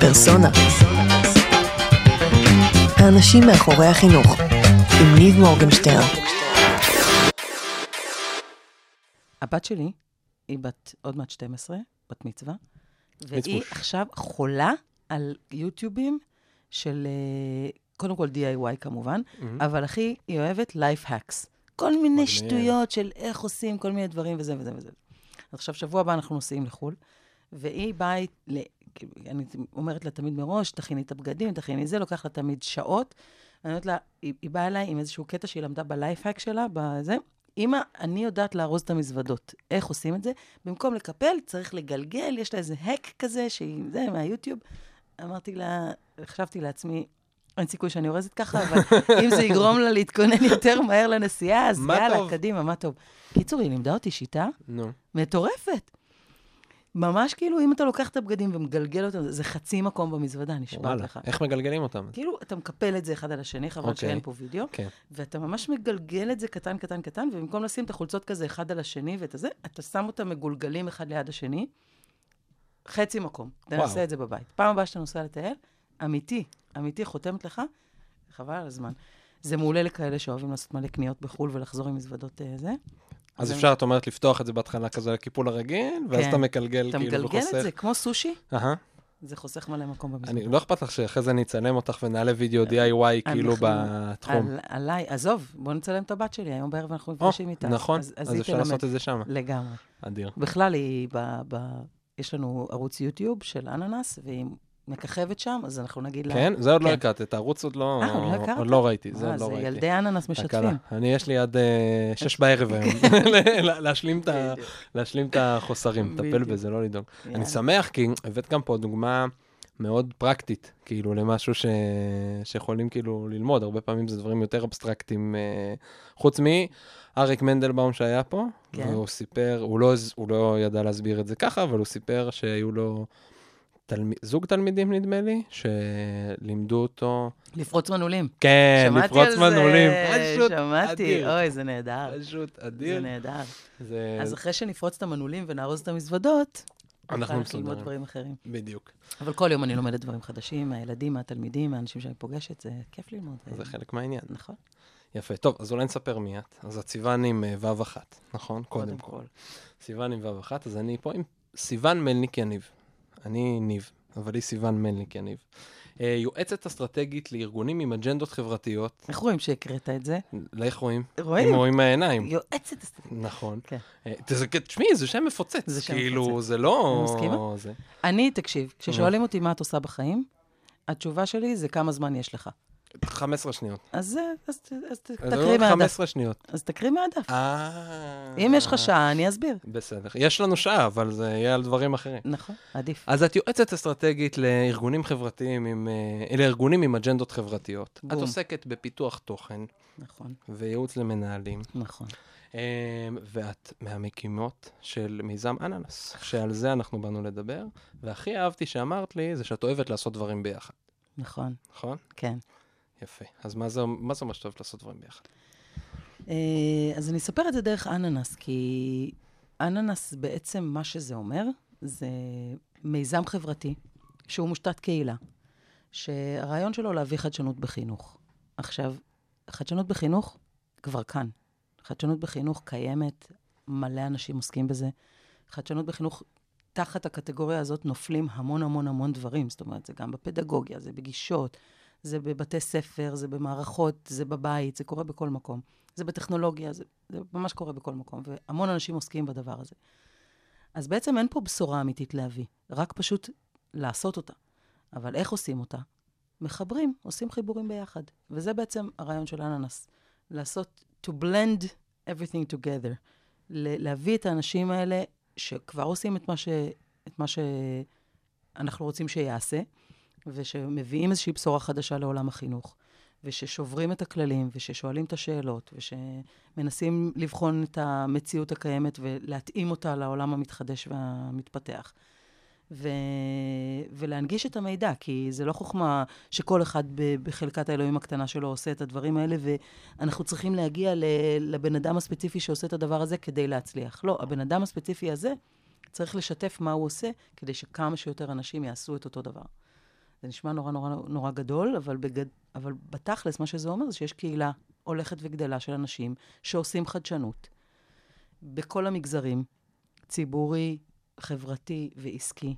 פרסונה. האנשים מאחורי החינוך, עם ניב מורגנשטרן. הבת שלי היא בת עוד מעט 12, בת מצווה, והיא. עכשיו חולה על יוטיובים של, אה, קודם כל DIY כמובן, אבל הכי, היא אוהבת life hacks. כל מיני מגניב. שטויות של איך עושים כל מיני דברים וזה וזה וזה. אז עכשיו, שבוע הבא אנחנו נוסעים לחו"ל, והיא באה, כאילו, אני אומרת לה תמיד מראש, תכיני את הבגדים, תכיני זה, לוקח לה תמיד שעות. אני אומרת לה, היא, היא באה אליי עם איזשהו קטע שהיא למדה בלייפהק שלה, בזה. אמא, אני יודעת לארוז את המזוודות. איך עושים את זה? במקום לקפל, צריך לגלגל, יש לה איזה האק כזה, שהיא, זה, מהיוטיוב. אמרתי לה, חשבתי לעצמי, אין סיכוי שאני אורזת ככה, אבל אם זה יגרום לה להתכונן יותר מהר לנסיעה, אז יאללה, טוב. קדימה, מה טוב. קיצור, היא לימדה אותי שיטה נו. מטורפת. ממש כאילו, אם אתה לוקח את הבגדים ומגלגל אותם, זה חצי מקום במזוודה, נשבעת. לך. איך מגלגלים אותם? כאילו, אתה מקפל את זה אחד על השני, חבל אוקיי. שאין פה וידאו, כן. ואתה ממש מגלגל את זה קטן, קטן, קטן, ובמקום לשים את החולצות כזה אחד על השני ואת הזה, אתה שם אותם מגולגלים אחד ליד השני, חצי מקום. תנסה את זה בבית. פעם הבאה שאתה נוסע לטייל, אמיתי, אמיתי, חותמת לך, חבל על הזמן. זה מעולה לכאלה שאוהבים לעשות מלא קניות בחו"ל ולחזור עם מזוודות אה, זה. אז זה- אפשר, את אומרת, לפתוח את זה בהתחלה כזה לקיפול הרגיל, ואז כן. אתה מקלגל אתה כאילו מגלגל וחוסך. את זה כמו סושי, אהה. זה חוסך מלא מקום במזוודה. אני, לא אכפת לך שאחרי זה אני אצלם אותך ונעלה וידאו DIY כאילו אנחנו- בתחום. על, עליי, עזוב, בוא נצלם את הבת שלי, היום בערב אנחנו או, נפגשים איתה. נכון, אז, אפשר. לעשות את זה שם. לגמרי. אדיר. בכלל, יש לנו ערוץ יוטיוב של אננס, והיא מככבת שם, אז אנחנו נגיד לה... כן? זה עוד לא כן. הכרת, את הערוץ עוד לא... אה, עוד לא הכרת? עוד לא ראיתי, זה אה, עוד לא ראיתי. ילדי אננס. משתפים. אני, יש לי עד אה, שש בערב היום, לה- להשלים את החוסרים, לטפל. בזה, לא לדאוג. אני שמח, כי הבאת גם פה דוגמה מאוד פרקטית, כאילו, למשהו ש... שיכולים כאילו ללמוד. הרבה פעמים זה דברים יותר אבסטרקטיים, אה, חוץ מאריק מנדלבאום שהיה פה, כן. והוא סיפר, הוא לא, הוא לא ידע להסביר את זה ככה, אבל הוא סיפר שהיו לו תלמ... זוג תלמידים, נדמה לי, שלימדו אותו, לפרוץ מנעולים. כן, לפרוץ זה, מנעולים. פשוט שמעתי, אדיר. אוי, זה נהדר. פשוט זה אדיר. נהדר. זה... אז אחרי שנפרוץ את המנעולים ונארוז את המזוודות, אנחנו נוכל ללמוד מסודרים. דברים אחרים. בדיוק. אבל כל יום אני לומדת דברים חדשים, מהילדים, מהתלמידים, מהאנשים שאני פוגשת, זה כיף ללמוד. זה חלק מהעניין. נכון. יפה. טוב, אז אולי נספר מי את. אז את סיוון עם אה, ו' אחת, נכון? קודם כל. כל. סיוון עם ו' אחת, אז אני פה עם סיוון מלניק יניב. אני ניב, אבל היא סיוון מלניק יניב. אה, יועצת אסטרטגית לארגונים עם אג'נדות חברתיות. איך רואים שהקראת את זה? איך רואים? רואים? אם רואים מהעיניים. יועצת אסטרטגית. נכון. כן. אה, תשמעי, זה שם מפוצץ. זה שם כאילו, מפוצץ. זה לא... אני מסכימה. אני, תקשיב, כששואלים אותי מה את עושה בחיים, התשובה שלי זה כמה זמן יש לך. 15 שניות. אז תקריא מהדף. 15 שניות. אז תקריא מהדף. אה... אם יש לך שעה, אני אסביר. בסדר. יש לנו שעה, אבל זה יהיה על דברים אחרים. נכון, עדיף. אז את יועצת אסטרטגית לארגונים חברתיים, עם, אה, לארגונים עם אג'נדות חברתיות. בום. את עוסקת בפיתוח תוכן נכון, וייעוץ למנהלים, נכון. אה, ואת מהמקימות של מיזם אננס, שעל זה אנחנו באנו לדבר, והכי אהבתי שאמרת לי, זה שאת אוהבת לעשות דברים ביחד, נכון, נכון? כן. יפה. אז מה זה, מה זה אומר שאת אוהבת לעשות דברים ביחד? אה, אז אני אספר את זה דרך אננס, כי אננס בעצם מה שזה אומר, זה מיזם חברתי שהוא מושתת קהילה, שהרעיון שלו להביא חדשנות בחינוך. עכשיו, חדשנות בחינוך כבר כאן. חדשנות בחינוך קיימת, מלא אנשים עוסקים בזה. חדשנות בחינוך, תחת הקטגוריה הזאת נופלים המון המון המון דברים. זאת אומרת, זה גם בפדגוגיה, זה בגישות, זה בבתי ספר, זה במערכות, זה בבית, זה קורה בכל מקום. זה בטכנולוגיה, זה, זה ממש קורה בכל מקום, והמון אנשים עוסקים בדבר הזה. אז בעצם אין פה בשורה אמיתית להביא, רק פשוט לעשות אותה. אבל איך עושים אותה? מחברים, עושים חיבורים ביחד. וזה בעצם הרעיון של אננס. לעשות, to blend everything together. להביא את האנשים האלה שכבר עושים את מה, ש, את מה שאנחנו רוצים שיעשה, ושמביאים איזושהי בשורה חדשה לעולם החינוך, וששוברים את הכללים, וששואלים את השאלות, ושמנסים לבחון את המציאות הקיימת ולהתאים אותה לעולם המתחדש והמתפתח. ו... ולהנגיש את המידע, כי זה לא חוכמה שכל אחד בחלקת האלוהים הקטנה שלו עושה את הדברים האלה, ואנחנו צריכים להגיע. לבן אדם הספציפי שעושה את הדבר הזה כדי להצליח. לא, הבן אדם הספציפי הזה צריך לשתף מה הוא עושה, כדי שכמה שיותר אנשים יעשו את אותו דבר. זה נשמע נורא נורא נורא גדול, אבל, בגד... אבל בתכלס, מה שזה אומר זה שיש קהילה הולכת וגדלה של אנשים שעושים חדשנות בכל המגזרים, ציבורי, חברתי ועסקי.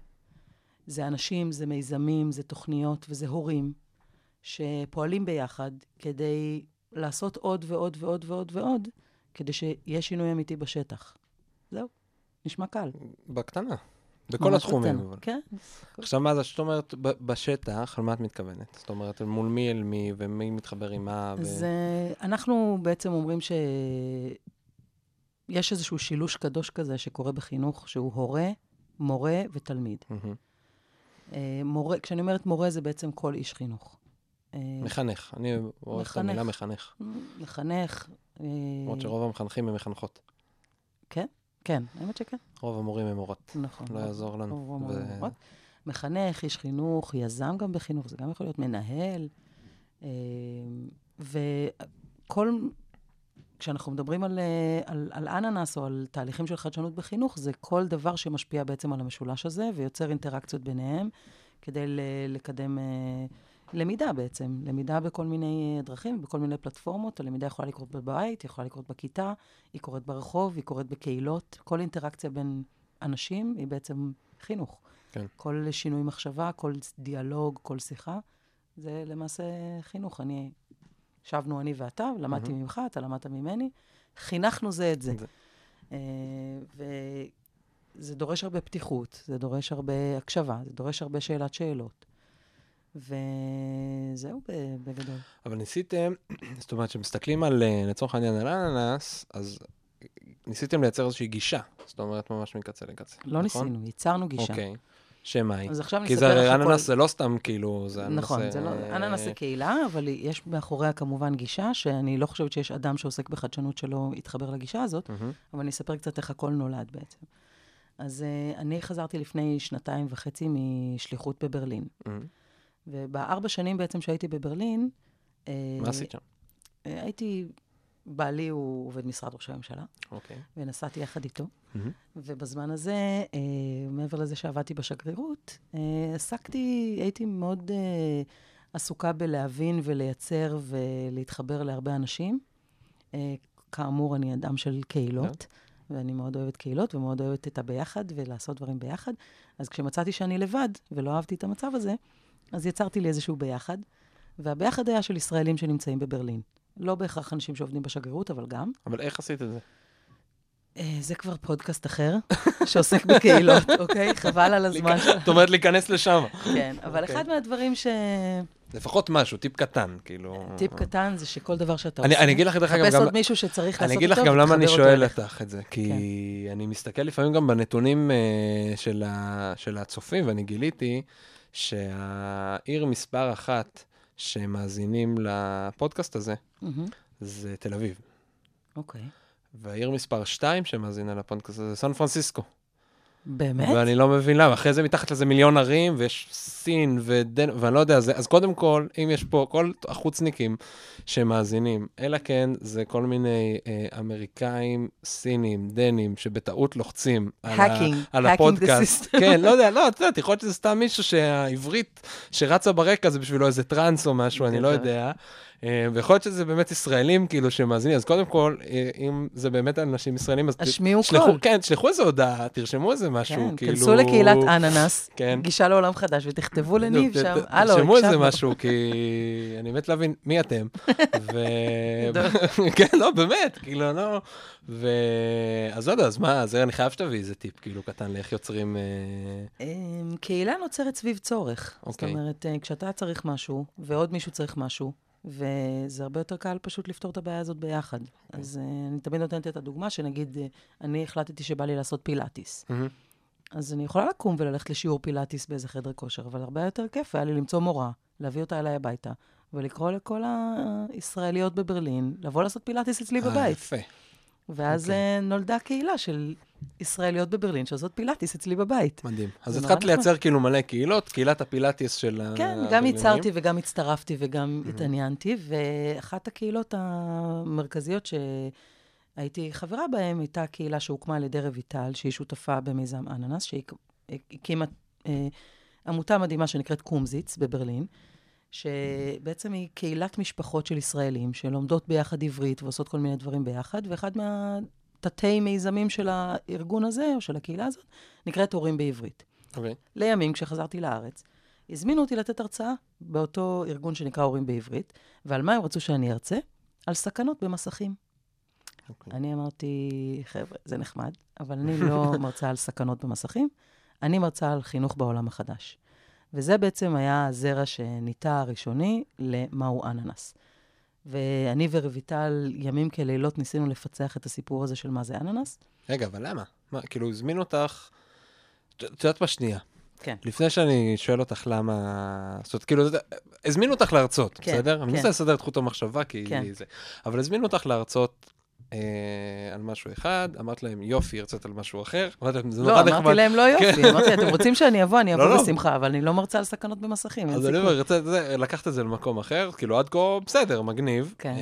זה אנשים, זה מיזמים, זה תוכניות וזה הורים שפועלים ביחד כדי לעשות עוד ועוד ועוד ועוד ועוד, כדי שיהיה שינוי אמיתי בשטח. זהו, נשמע קל. בקטנה. בכל התחומים. אבל. כן. עכשיו, מה זה, שאת אומרת, בשטח, על מה את מתכוונת? זאת אומרת, מול מי אל מי, ומי מתחבר עם מה, ו... אז אנחנו בעצם אומרים שיש איזשהו שילוש קדוש כזה שקורה בחינוך, שהוא הורה, מורה ותלמיד. אה, מורה, כשאני אומרת מורה, זה בעצם כל איש חינוך. אה, מחנך. אני אוהב את מחנך. המילה מחנך. לחנך. אה, למרות שרוב המחנכים הם מחנכות. כן, האמת שכן, רוב המורים הם מורות. נכון. לא יעזור לנו. רוב המורים ו- מורות. מחנך, איש חינוך, יזם גם בחינוך, זה גם יכול להיות מנהל. אה, וכל, כשאנחנו מדברים על, אה, על, על אננס או על תהליכים של חדשנות בחינוך, זה כל דבר שמשפיע בעצם על המשולש הזה ויוצר אינטראקציות ביניהם כדי לקדם אה, למידה בעצם. למידה בכל מיני אה, דרכים, בכל מיני פלטפורמות. הלמידה יכולה לקרות בבית, יכולה לקרות בכיתה, היא קורית ברחוב, היא קורית בקהילות. כל אינטראקציה בין אנשים היא בעצם חינוך. כן. כל שינוי מחשבה, כל דיאלוג, כל שיחה, זה למעשה חינוך. אני, ישבנו אני ואתה, למדתי מהמם. ממך, אתה למדת ממני, חינכנו זה את זה. זה. אה, וזה דורש הרבה פתיחות, זה דורש הרבה הקשבה, זה דורש הרבה שאלת שאלות. וזהו בגדול. אבל ניסיתם, זאת אומרת, כשמסתכלים על, אה, לצורך העניין, על אננס, אז ניסיתם לייצר איזושהי גישה. זאת אומרת, ממש מקצה לקצה. לא נכון? ניסינו, ייצרנו גישה. אוקיי. שמה היא? אז עכשיו אני כי אספר זה לך כל... אננס זה לא סתם כאילו, זה אננס... נכון, זה לא... אה, אננס זה קהילה, אבל יש מאחוריה כמובן גישה, שאני לא חושבת שיש אדם שעוסק בחדשנות שלא יתחבר לגישה הזאת. אבל אני אספר קצת איך הכל נולד בעצם. אז uh, אני חזרתי לפני שנתיים וחצי משליחות בברלין. ובארבע שנים בעצם שהייתי בברלין, אה, מה עשית שם? אה, הייתי, בעלי הוא עובד משרד ראש הממשלה, אוקיי. ונסעתי יחד איתו. מהמם. ובזמן הזה, אה, מעבר לזה שעבדתי בשגרירות, אה, עסקתי, הייתי מאוד אה, עסוקה בלהבין ולייצר ולהתחבר להרבה אנשים. אה, כאמור, אני אדם של קהילות, ואני מאוד אוהבת קהילות ומאוד אוהבת את הביחד ולעשות דברים ביחד. אז כשמצאתי שאני לבד ולא אהבתי את המצב הזה, אז יצרתי לי איזשהו ביחד, והביחד היה של ישראלים שנמצאים בברלין. לא בהכרח אנשים שעובדים בשגרירות, אבל גם. אבל איך עשית את זה? אה, זה כבר פודקאסט אחר, שעוסק בקהילות, אוקיי? חבל על הזמן שלך. זאת אומרת, להיכנס לשם. כן, אבל אוקיי. אחד מהדברים ש... לפחות משהו, טיפ קטן, כאילו... טיפ קטן זה שכל דבר שאתה אני- עושה, אני אגיד לך, דרך אגב, חפש עוד מישהו שצריך אני לעשות אגיד לך גם למה אני אותו שואל. אותך את זה, כי כן. אני מסתכל לפעמים גם בנתונים אה, של הצופים, ואני גיליתי שהעיר מספר אחת שמאזינים לפודקאסט הזה, מהמם, זה תל אביב. אוקיי. והעיר מספר שתיים שמאזינה לפודקאסט הזה זה סן פרנסיסקו. באמת? ואני לא מבין למה. אחרי זה מתחת לזה מיליון ערים, ויש סין ודן... ואני לא יודע, זה... אז קודם כל, אם יש פה כל החוצניקים שמאזינים, אלא כן, זה כל מיני אה, אמריקאים, סינים, דנים, שבטעות לוחצים על, ה... Hacking, על hacking הפודקאסט. כן, לא יודע, לא, את יודעת, יכול להיות שזה סתם מישהו שהעברית שרצה ברקע זה בשבילו איזה טראנס או משהו, אני לא. יודע. אה, ויכול להיות שזה באמת ישראלים, כאילו, שמאזינים. אז קודם כל, אה, אם זה באמת אנשים ישראלים, אז השמיעו קול. כן, שלחו איזה הודעה, תרשמו איזה משהו, כן, כאילו... כנסו לקהילת אננס, כן. גישה לעולם חדש, ותכתבו לניב שם, הלו, תרשמו איזה. משהו, כי אני מת להבין מי אתם. ו... כן, לא, באמת, כאילו, לא... ו... אז לא יודע, אז מה, אז אני חייב שתביא איזה טיפ, כאילו, קטן, לאיך יוצרים... אה, אמ, קהילה נוצרת סביב צורך. זאת אוקיי. אומרת, כשאתה צריך משהו, ועוד מישהו צריך משהו, וזה הרבה יותר קל פשוט לפתור את הבעיה הזאת ביחד. אוקיי. אז אה, אני תמיד נותנת את הדוגמה, שנגיד, אה, אני החלטתי שבא לי לעשות פילאטיס. מהמם. אז אני יכולה לקום וללכת לשיעור פילאטיס באיזה חדר כושר, אבל הרבה יותר כיף היה לי למצוא מורה, להביא אותה אליי הביתה, ולקרוא לכל הישראליות בברלין, לבוא לעשות פילאטיס אצלי אה, בבית. יפה. ואז אוקיי. אה, נולדה קהילה של ישראליות בברלין שעושות פילאטיס אצלי בבית. מדהים. אז התחלת. לייצר כאילו מלא קהילות, קהילת הפילאטיס של כן, הברלינאים. גם ייצרתי וגם הצטרפתי וגם התעניינתי, ואחת הקהילות המרכזיות שהייתי חברה בהן הייתה קהילה שהוקמה על ידי רויטל, שהיא שותפה במיזם אננס, שהקימה אה, עמותה מדהימה שנקראת קומזיץ בברלין, שבעצם היא קהילת משפחות של ישראלים שלומדות ביחד עברית ועושות כל מיני דברים ביחד, ואחד מהתתי מיזמים של הארגון הזה, או של הקהילה הזאת, נקראת הורים בעברית. אוקיי. לימים, כשחזרתי לארץ, הזמינו אותי לתת הרצאה באותו ארגון שנקרא הורים בעברית, ועל מה הם רצו שאני ארצה? על סכנות במסכים. אוקיי. אני אמרתי, חבר'ה, זה נחמד, אבל אני לא מרצה על סכנות במסכים, אני מרצה על חינוך בעולם החדש. וזה בעצם היה הזרע שניטע הראשוני למהו אננס. ואני ורויטל, ימים כלילות, ניסינו לפצח את הסיפור הזה של מה זה אננס. רגע, אבל למה? מה, כאילו, הזמין אותך... את יודעת מה שנייה. כן. לפני שאני שואל אותך למה... זאת אומרת, כאילו, הזמינו אותך להרצות, כן, בסדר? אני כן. מנסה לסדר את חוט המחשבה, כי כן. זה... אבל הזמינו אותך להרצות על משהו אחד, אמרת להם, יופי, הרצית על משהו אחר. אמרת להם, זה לא, נורא אמרתי נחמד. להם לא יופי, אמרתי, אתם רוצים שאני אבוא, אני לא, אבוא לא. בשמחה, אבל אני לא מרצה על סכנות במסכים, אז אני. אומר, לקחת את זה למקום אחר, כאילו עד כה, בסדר, מגניב. כן.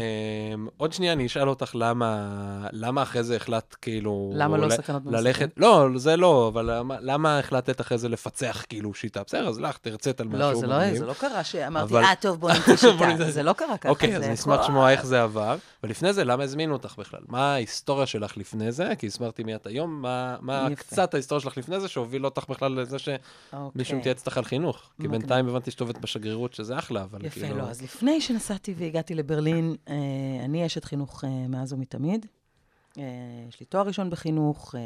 אמ, עוד שנייה אני אשאל אותך למה, למה אחרי זה החלטת כאילו... למה לא סכנות במסכים? לא, זה לא, אבל למה, החלטת אחרי זה לפצח כאילו שיטה? בסדר, אז לך, תרצית על משהו לא, זה לא, מגניב. זה לא קרה שאמרתי, אה, טוב, בוא נמצא שיטה. זה לא קרה ככה. אוקיי, אז נשמח לשמוע איך זה עבר. ולפני זה, למה הזמינו אותך בכלל? מה ההיסטוריה שלך לפני זה? כי הסברתי מי את היום, מה, מה יפה. קצת ההיסטוריה שלך לפני זה שהוביל אותך בכלל לזה שמישהו אוקיי. מתייעץ איתך על חינוך. כי. בינתיים הבנתי שאת עובדת בשגרירות, שזה אחלה, אבל יפה, כאילו... לא. אז לפני שנסעתי והגעתי לברלין, אה, אני אשת חינוך אה, מאז ומתמיד. אה, יש לי תואר ראשון בחינוך, אה,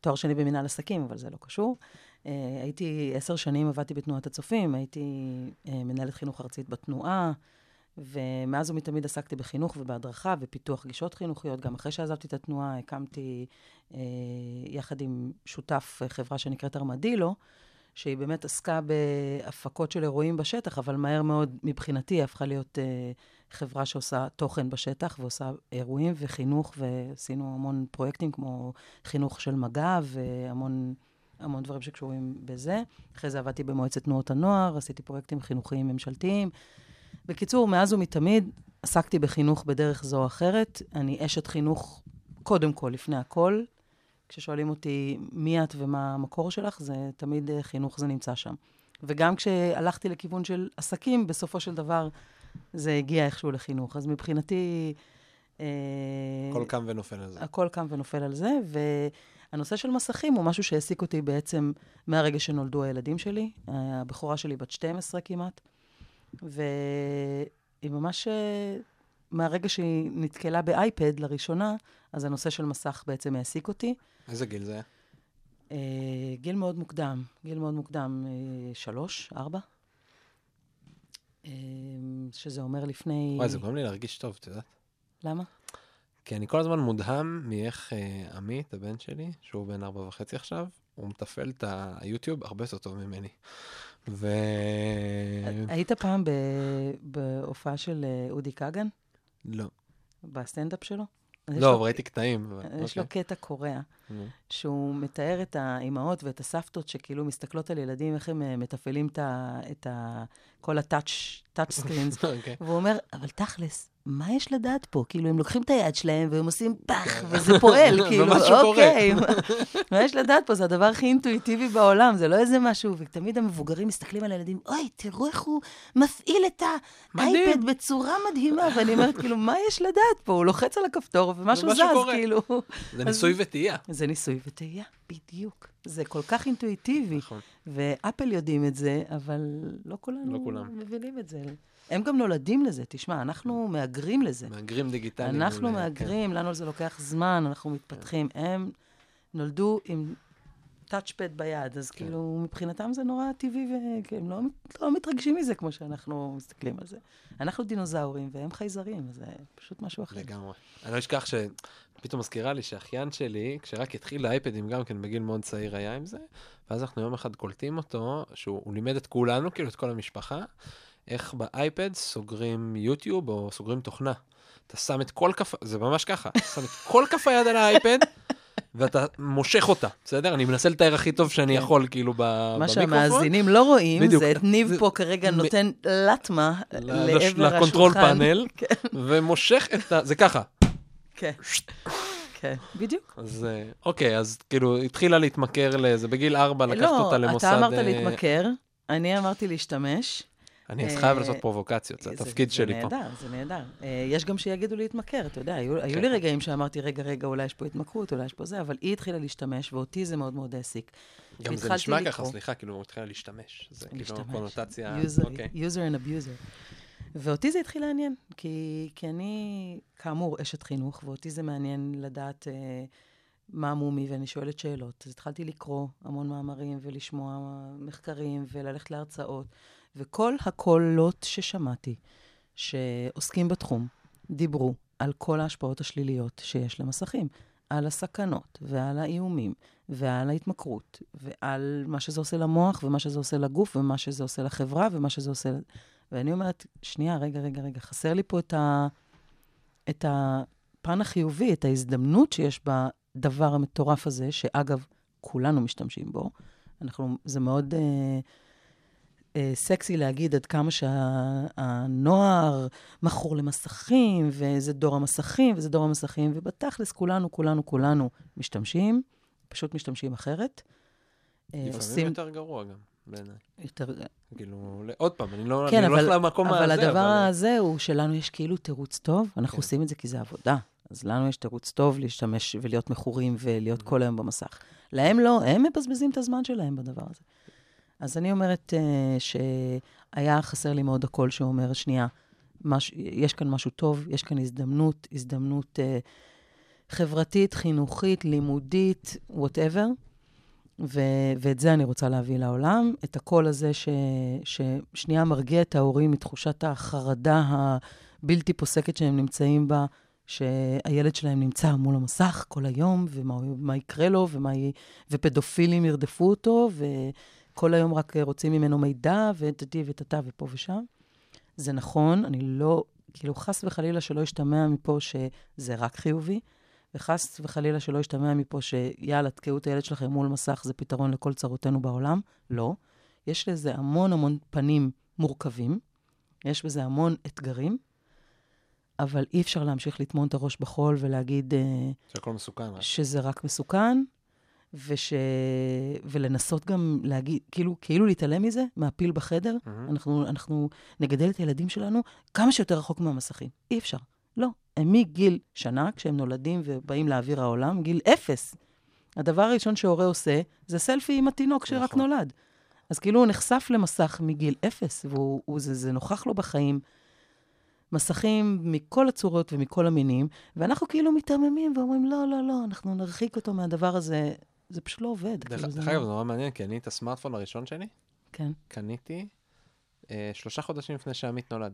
תואר שני במנהל עסקים, אבל זה לא קשור. הייתי עשר שנים, עבדתי בתנועת הצופים, הייתי מנהלת חינוך ארצית בתנועה, ומאז ומתמיד עסקתי בחינוך ובהדרכה ופיתוח גישות חינוכיות. גם אחרי שעזבתי את התנועה, הקמתי אה, יחד עם שותף אה, חברה שנקראת ארמדילו, שהיא באמת עסקה בהפקות של אירועים בשטח, אבל מהר מאוד, מבחינתי, הפכה להיות אה, חברה שעושה תוכן בשטח ועושה אירועים וחינוך, ועשינו המון פרויקטים כמו חינוך של מג"ב והמון המון דברים שקשורים בזה. אחרי זה עבדתי במועצת תנועות הנוער, עשיתי פרויקטים חינוכיים ממשלתיים. בקיצור, מאז ומתמיד עסקתי בחינוך בדרך זו או אחרת. אני אשת חינוך קודם כל, לפני הכל. כששואלים אותי מי את ומה המקור שלך, זה תמיד אה, חינוך, זה נמצא שם. וגם כשהלכתי לכיוון של עסקים, בסופו של דבר זה הגיע איכשהו לחינוך. אז מבחינתי... אה, הכל קם ונופל על זה. הכל קם ונופל על זה, והנושא של מסכים הוא משהו שהעסיק אותי בעצם מהרגע שנולדו הילדים שלי. הבכורה שלי בת 12 כמעט, והיא ממש, אה, מהרגע שהיא נתקלה באייפד לראשונה, אז הנושא של מסך בעצם העסיק אותי. איזה גיל זה היה? אה, גיל מאוד מוקדם, גיל מאוד מוקדם, אה, שלוש, ארבע. שזה אומר לפני... וואי, זה גורם לי להרגיש טוב, את יודעת? למה? כי אני כל הזמן מודהם מאיך אה, עמית, הבן שלי, שהוא בן ארבע וחצי עכשיו, הוא מתפעל את היוטיוב הרבה יותר טוב ממני. ו... היית פעם בהופעה של אה, אודי כגן? לא. בסטנדאפ שלו? לא, לו- ראיתי קטעים. אבל- יש לו אוקיי. קטע קורע. שהוא מתאר את האימהות ואת הסבתות שכאילו מסתכלות על ילדים, איך הם אה, מתפעלים את ה... את ה... כל הטאצ' טאצ' סקרינס. אוקיי. והוא אומר, אבל תכלס, מה יש לדעת פה? כאילו, הם לוקחים את היד שלהם והם עושים פח, וזה פועל, כאילו, ומשהו קורה. אוקיי, מה- מה יש לדעת פה? זה הדבר הכי אינטואיטיבי בעולם, זה לא איזה משהו, ותמיד המבוגרים מסתכלים על הילדים, אוי, תראו איך הוא מפעיל את. האייפד בצורה מדהימה, ואני אומרת, כאילו, מה יש לדעת פה? הוא לוחץ על הכפתור ומשהו זז. כאילו. זה ניסוי וטעייה. זה ניסוי וטעייה, בדיוק. זה כל כך אינטואיטיבי. נכון. ואפל יודעים את זה, אבל לא כולנו לא כולם. מבינים את זה. הם גם נולדים לזה, תשמע, אנחנו מהגרים לזה. מהגרים דיגיטליים. אנחנו כן. מהגרים, לנו זה לוקח זמן, אנחנו מתפתחים. הם נולדו עם טאצ'פד ביד, אז כן. כאילו, מבחינתם זה נורא טבעי, והם לא, לא מתרגשים מזה כמו שאנחנו מסתכלים על זה. אנחנו דינוזאורים והם חייזרים, זה פשוט משהו אחר. לגמרי. אני לא אשכח שפתאום מזכירה לי שאחיין שלי, כשרק התחיל האייפדים, גם כן בגיל מאוד צעיר היה עם זה, ואז אנחנו יום אחד קולטים אותו, שהוא הוא לימד את כולנו, כאילו את כל המשפחה, איך באייפד סוגרים יוטיוב או סוגרים תוכנה. אתה שם את כל כף, זה ממש ככה, אתה שם את כל כף היד על האייפד, ואתה מושך אותה, בסדר? אני מנסה לתאר הכי טוב שאני כן. יכול, כאילו, ב- מה במיקרופון. שהמאזינים לא רואים, בדיוק. זה את ניב זה- פה כרגע מ- נותן לטמה ל- לעבר השולחן. ל control panel, כן, ומושך את ה... זה ככה. כן. כן, בדיוק. אז אה, אוקיי, אז כאילו, התחילה להתמכר לזה, בגיל ארבע לקחת אותה למוסד... לא, אתה אמרת אה, להתמכר, אני אמרתי להשתמש. אני אז אה, חייב לעשות פרובוקציות, זה התפקיד שלי פה. זה נהדר, זה נהדר. אה, יש גם שיגידו להתמכר, אתה יודע, היו היו כן. לי רגעים שאמרתי, רגע, רגע, אולי יש פה התמכרות, אולי יש פה זה, אבל היא התחילה להשתמש, ואותי זה מאוד מאוד העסיק. גם זה נשמע ככה. סליחה, כאילו, הוא התחילה להשתמש. זה כאילו. קונוטציה, user, אוקיי. user and abuser. ואותי זה התחיל לעניין, כי, כי אני, כאמור, אשת חינוך, ואותי זה מעניין לדעת אה, מה מומי, ואני שואלת שאלות. אז התחלתי לקרוא המון מאמרים ולשמוע מחקרים וללכת להרצאות, וכל הקולות ששמעתי, שעוסקים בתחום, דיברו על כל ההשפעות השליליות שיש למסכים, על הסכנות ועל האיומים ועל ההתמכרות ועל מה שזה עושה למוח ומה שזה עושה לגוף ומה שזה עושה לחברה ומה שזה עושה... ואני אומרת, שנייה, רגע, רגע, רגע, חסר לי פה את, ה... את הפן החיובי, את ההזדמנות שיש בדבר המטורף הזה, שאגב, כולנו משתמשים בו. אנחנו, זה מאוד אה, אה, סקסי להגיד עד כמה שהנוער מכור למסכים, וזה דור המסכים, וזה דור המסכים, ובתכלס כולנו, כולנו, כולנו משתמשים, פשוט משתמשים אחרת. אה, לפעמים יותר גרוע גם, בעיניי. יותר... כאילו, ל- עוד פעם, אני לא כן, אני לא אבל, הולך למקום אבל הזה, הדבר אבל... הזה הוא שלנו יש כאילו תירוץ טוב, אנחנו כן. עושים את זה כי זה עבודה. אז לנו יש תירוץ טוב להשתמש ולהיות מכורים ולהיות כל היום במסך. להם לא, הם מבזבזים את הזמן שלהם בדבר הזה. אז אני אומרת אה, שהיה חסר לי מאוד הקול שאומר, שנייה, מש, יש כאן משהו טוב, יש כאן הזדמנות, הזדמנות אה, חברתית, חינוכית, לימודית, whatever. ו- ואת זה אני רוצה להביא לעולם, את הקול הזה ש- ששנייה מרגיע את ההורים מתחושת החרדה הבלתי פוסקת שהם נמצאים בה, שהילד שלהם נמצא מול המסך כל היום, ומה יקרה לו, ומה. ופדופילים ירדפו אותו, וכל היום רק רוצים ממנו מידע, וטטי וטטה ופה ושם. זה נכון, אני לא, כאילו, חס וחלילה שלא ישתמע מפה שזה רק חיובי, וחס וחלילה שלא ישתמע מפה שיאללה, תקעו את הילד שלכם מול מסך, זה פתרון לכל צרותינו בעולם. לא. יש לזה המון המון פנים מורכבים, יש בזה המון אתגרים, אבל אי אפשר להמשיך לטמון את הראש בחול ולהגיד אה, שהכל מסוכן. רק. שזה רק מסוכן, וש... ולנסות גם להגיד, כאילו, כאילו להתעלם מזה, מהפיל בחדר. מהמם. אנחנו, אנחנו נגדל את הילדים שלנו כמה שיותר רחוק מהמסכים. אי אפשר. לא. הם מגיל שנה, כשהם נולדים ובאים לאוויר העולם, גיל אפס. הדבר הראשון שהורה עושה, זה סלפי עם התינוק שרק נכון. נולד. אז כאילו הוא נחשף למסך מגיל אפס, והוא, הוא- זה, זה נוכח לו בחיים. מסכים מכל הצורות ומכל המינים, ואנחנו כאילו מיתממים ואומרים, לא, לא, לא, אנחנו נרחיק אותו מהדבר הזה. זה פשוט לא עובד. דרך כאילו, דרך לא- אגב, זה נורא מעניין, כי אני את הסמארטפון הראשון שלי, כן, קניתי אה, שלושה חודשים לפני שעמית נולד.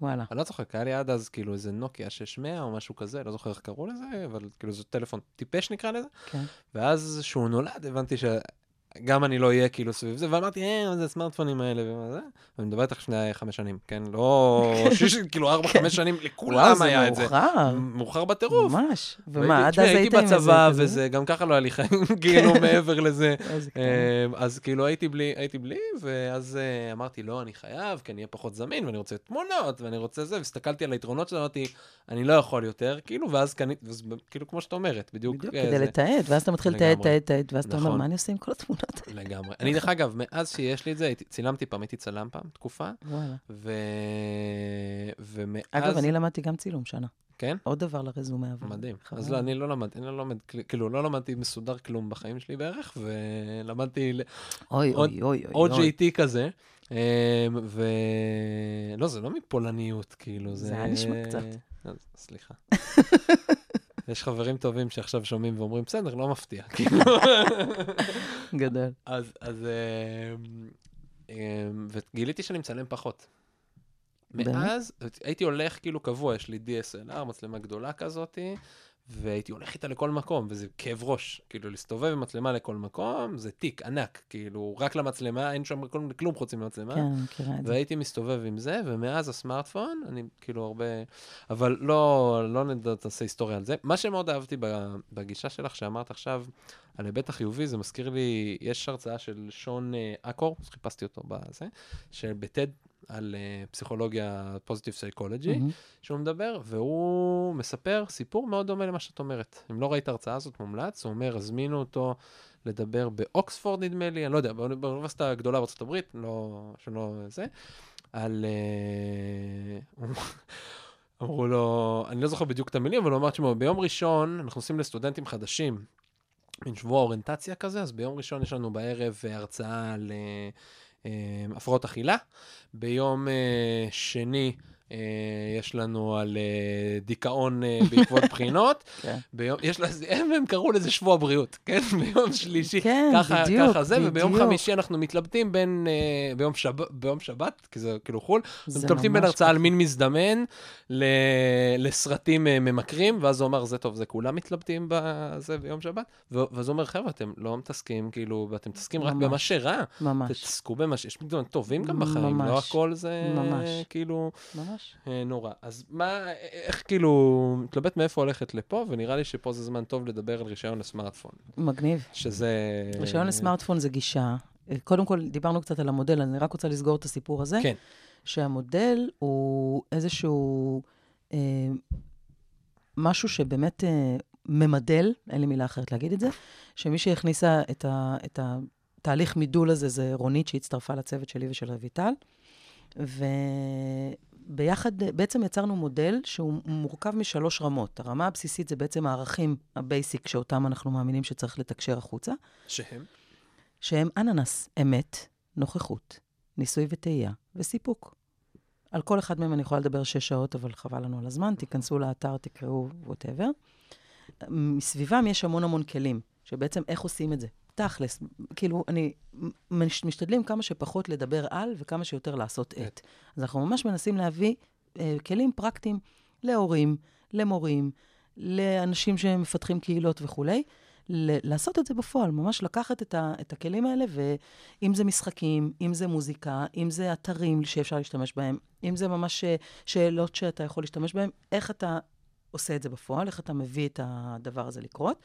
וואלה. אני לא כי היה לי עד אז כאילו איזה נוקיה 600 או משהו כזה, לא זוכר איך קראו לזה, אבל כאילו זה טלפון טיפש נקרא לזה. כן. ואז כשהוא נולד הבנתי שגם אני לא אהיה כאילו סביב זה, ואמרתי, אה, מה זה הסמארטפונים האלה ומה זה? ואני מדבר איתך לפני חמש שנים, כן? לא, שיש כאילו ארבע, חמש שנים, לכולם היה את זה. מאוחר. מאוחר בטירוף. ממש. ומה, עד אז היית הייתי עם איזה בצבא? וזה, גם ככה לא היה לי חיים, כאילו, מעבר לזה. אה, אז כאילו הייתי בלי, הייתי בלי, ואז אה, אמרתי, לא, אני חייב, כי אני אהיה פחות זמין, ואני רוצה תמונות, ואני רוצה זה, והסתכלתי על היתרונות שלו, אמרתי, אני לא יכול יותר, כאילו, ואז קניתי, כאילו, כמו שאת אומרת, בדיוק. בדיוק, אה, כדי. לתעד, ואז אתה מתחיל לתעד. תעד, תעד, ואז אתה אומר, נכון. מה אני עושה עם כל התמונות האלה? לגמרי. אני, דרך אגב, מאז שיש לי את זה, צילמתי פעם, הייתי צלם פעם, תקופה, וואלה. ו... ומאז... אגב, אני למדתי גם צילום שנה. כן? עוד דבר לרזומה. אבל מדהים. אז לא, אני לא למדתי, אני לא לומד, כאילו, לא למדתי מסודר כלום בחיים שלי בערך, ולמדתי אוי, עוד- אוי, אוי, אוי. אוי. OJT כזה. אמ, ו... לא, זה לא מפולניות, כאילו, זה... זה היה נשמע קצת. אז, סליחה. יש חברים טובים שעכשיו שומעים ואומרים, בסדר, לא מפתיע. כאילו. גדול. אז, אז... אמ, אמ, וגיליתי שאני מצלם פחות. מאז הייתי הולך כאילו קבוע, יש לי DSLR, מצלמה גדולה כזאתי, והייתי הולך איתה לכל מקום, וזה כאב ראש. כאילו, להסתובב עם מצלמה לכל מקום, זה תיק ענק, כאילו, רק למצלמה, אין שם כלום, כלום חוץ ממצלמה. כן, מכירה את זה. והייתי מסתובב עם זה, ומאז הסמארטפון, אני כאילו הרבה... אבל לא, לא נדע, תעשה היסטוריה על זה. מה שמאוד אהבתי בגישה שלך, שאמרת עכשיו על היבט החיובי, זה מזכיר לי, יש הרצאה של שון אה, אקור, אז חיפשתי אותו בזה, שבטד, על uh, פסיכולוגיה פוזיטיב סייקולוגי, מהמם. שהוא מדבר, והוא מספר סיפור מאוד דומה למה שאת אומרת. אם לא ראית הרצאה הזאת, מומלץ, הוא אומר, הזמינו אותו לדבר באוקספורד, נדמה לי, אני לא יודע, באוני- באוניברסיטה הגדולה בארצות הברית, לא, שלא זה, על... אה, אמרו לו, אני לא זוכר בדיוק את המילים, אבל הוא אמר, תשמעו, ביום ראשון אנחנו עושים לסטודנטים חדשים, מין שבוע אוריינטציה כזה, אז ביום ראשון יש לנו בערב אה, הרצאה על הפרעות אכילה, ביום אה, שני אה, יש לנו על אה, דיכאון אה, בעקבות בחינות, כן. ביום, יש לה, הם, הם קראו לזה שבוע בריאות, כן? ביום שלישי, כן, ככה, בדיוק, ככה זה, וביום. חמישי אנחנו מתלבטים בין, אה, ביום, שב, ביום שבת, כי זה כאילו חו"ל, מתלבטים בין הרצאה על. מין מזדמן ל, לסרטים אה, ממכרים, ואז הוא אמר, זה טוב, זה כולם מתלבטים בזה ביום שבת, ואז הוא אומר, חבר'ה, אתם לא מתעסקים, כאילו, ואתם מתעסקים רק. במה שרע, ממש, תתעסקו במה ש... יש דברים טובים גם בחיים, לא. הכל זה ממש. כאילו ממש. אה, נורא. אז מה, איך כאילו, מתלבט מאיפה הולכת לפה, ונראה לי שפה זה זמן טוב לדבר על רישיון לסמארטפון, מגניב. שזה... רישיון לסמארטפון זה גישה. אה, קודם כל, דיברנו קצת על המודל, אני רק רוצה לסגור את הסיפור הזה. כן. שהמודל הוא איזשהו אה, משהו שבאמת אה, ממדל, אין לי מילה אחרת להגיד את זה, שמי שהכניסה את, ה, את התהליך מידול הזה זה רונית, שהצטרפה לצוות שלי ושל רויטל. וביחד, אה, בעצם יצרנו מודל שהוא מורכב משלוש רמות. הרמה הבסיסית זה בעצם הערכים ה basic שאותם אנחנו מאמינים שצריך לתקשר החוצה. שהם? שהם אננס, אמת, נוכחות, ניסוי וטעייה וסיפוק. על כל אחד מהם אני יכולה לדבר שש שעות, אבל חבל לנו על הזמן, תיכנסו לאתר, תקראו, ווטאבר. מסביבם יש המון המון כלים, שבעצם איך עושים את זה. תכלס, כאילו, אני, מש- משתדלים כמה שפחות לדבר על וכמה שיותר לעשות את. אז אנחנו ממש מנסים להביא אה, כלים פרקטיים להורים, למורים, לאנשים שמפתחים קהילות וכולי, לעשות את זה בפועל, ממש לקחת את, ה, את הכלים האלה, ואם זה משחקים, אם זה מוזיקה, אם זה אתרים שאפשר להשתמש בהם, אם זה ממש אה, שאלות שאתה יכול להשתמש בהם, איך אתה עושה את זה בפועל, איך אתה מביא את הדבר הזה לקרות.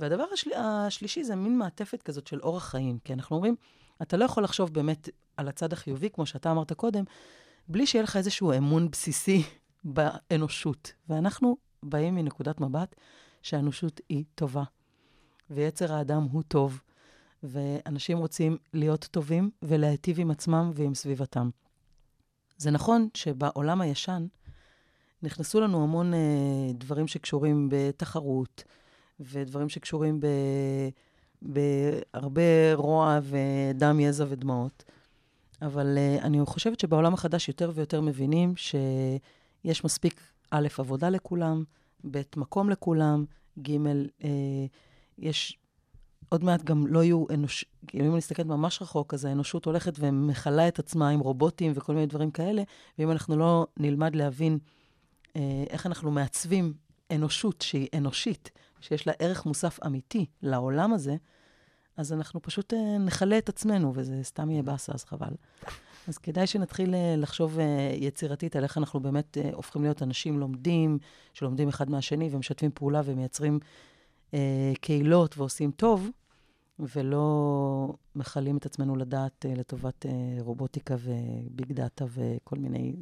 והדבר השל... השלישי זה מין מעטפת כזאת של אורח חיים, כי אנחנו אומרים, אתה לא יכול לחשוב באמת על הצד החיובי, כמו שאתה אמרת קודם, בלי שיהיה לך איזשהו אמון בסיסי באנושות. ואנחנו באים מנקודת מבט שהאנושות היא טובה, ויצר האדם הוא טוב, ואנשים רוצים להיות טובים ולהיטיב עם עצמם ועם סביבתם. זה נכון שבעולם הישן נכנסו לנו המון אה, דברים שקשורים בתחרות, ודברים שקשורים ב... בהרבה רוע ודם, יזע ודמעות. אבל uh, אני חושבת שבעולם החדש יותר ויותר מבינים שיש מספיק, א', עבודה לכולם, ב', מקום לכולם, ג', uh, יש, עוד מעט גם לא יהיו אנוש... כאילו, אם אני מסתכלת ממש רחוק, אז האנושות הולכת ומכלה את עצמה עם רובוטים וכל מיני דברים כאלה, ואם אנחנו לא נלמד להבין uh, איך אנחנו מעצבים אנושות שהיא אנושית, שיש לה ערך מוסף אמיתי לעולם הזה, אז אנחנו פשוט אה, נכלה את עצמנו, וזה סתם יהיה באסה, אז חבל. אז כדאי שנתחיל אה, לחשוב אה, יצירתית על איך אנחנו באמת הופכים להיות אנשים לומדים, שלומדים אחד מהשני ומשתפים פעולה ומייצרים אה, קהילות ועושים טוב, ולא מכלים את עצמנו לדעת אה, לטובת אה, רובוטיקה וביג דאטה וכל מיני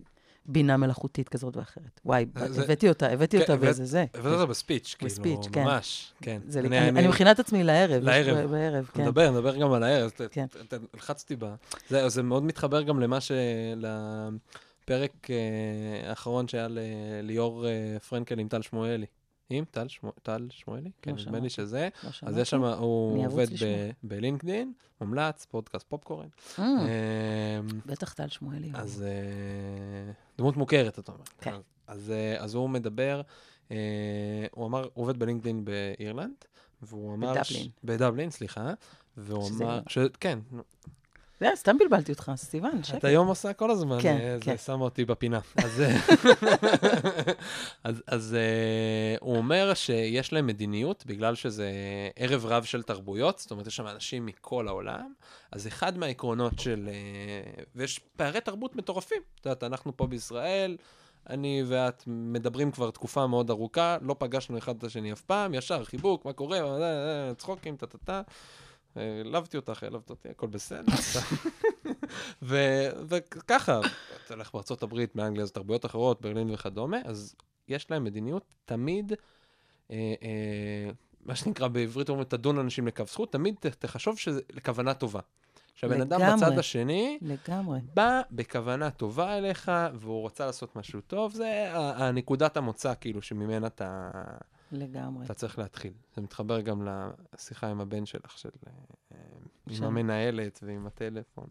בינה מלאכותית כזאת ואחרת. וואי, זה- הבאתי אותה, הבאתי כן, אותה באיזה זה. הבאת אותה בספיץ', כאילו, בספיץ', כן. ממש, כן. זה לי- אני אני מכינה את עצמי לערב. לערב. בערב, כן. נדבר, נדבר גם על הערב. כן. לחצתי בה. זה זה מאוד מתחבר גם למה ש... לפרק אה, האחרון שהיה לליאור אה, פרנקל עם טל שמואלי. עם טל שמו- טל שמואלי? כן, נדמה. לי שזה. לא אז. יש שם, הוא עובד בלינקדין, מומלץ, פודקאסט פופקורן. אה, בטח טל שמואלי. אז אה, דמות מוכרת, אתה אומר. כן. אז- אז, אה, אז הוא מדבר, הוא אמר, הוא עובד בלינקדאין באירלנד, והוא אמר... בדבלין. ש- בדבלין, סליחה. והוא שזה אמר, אירלנד. ש... כן, זה, סתם בלבלתי אותך, סיוון, שקט. את היום עושה כל הזמן, כן, אה, כן. זה שם אותי בפינה. אז, אה, אז, אז אה, הוא אומר שיש להם מדיניות, בגלל שזה ערב רב של תרבויות, זאת אומרת, יש שם אנשים מכל העולם, אז אחד מהעקרונות של... ויש פערי תרבות מטורפים. את יודעת, אנחנו פה בישראל, אני ואת מדברים כבר תקופה מאוד ארוכה, לא פגשנו אחד את השני אף פעם, ישר חיבוק, מה קורה, צחוקים, טה-טה-טה. העלבתי אותך, העלבת אותי, הכל בסדר. וככה, אתה הולך בארצות הברית, באנגליה, זה תרבויות אחרות, ברלין וכדומה, אז יש להם מדיניות תמיד, אה, אה, מה שנקרא בעברית אומרים, תדון אנשים לכף זכות, תמיד ת- תחשוב שזה לכוונה טובה. שהבן אדם. בצד השני לגמרי. בא בכוונה טובה אליך, והוא רוצה לעשות משהו טוב, זה הנקודת המוצא, כאילו, שממנה אתה, לגמרי. אתה צריך להתחיל. זה מתחבר גם לשיחה עם הבן שלך, של, אה, עם. המנהלת ועם הטלפון,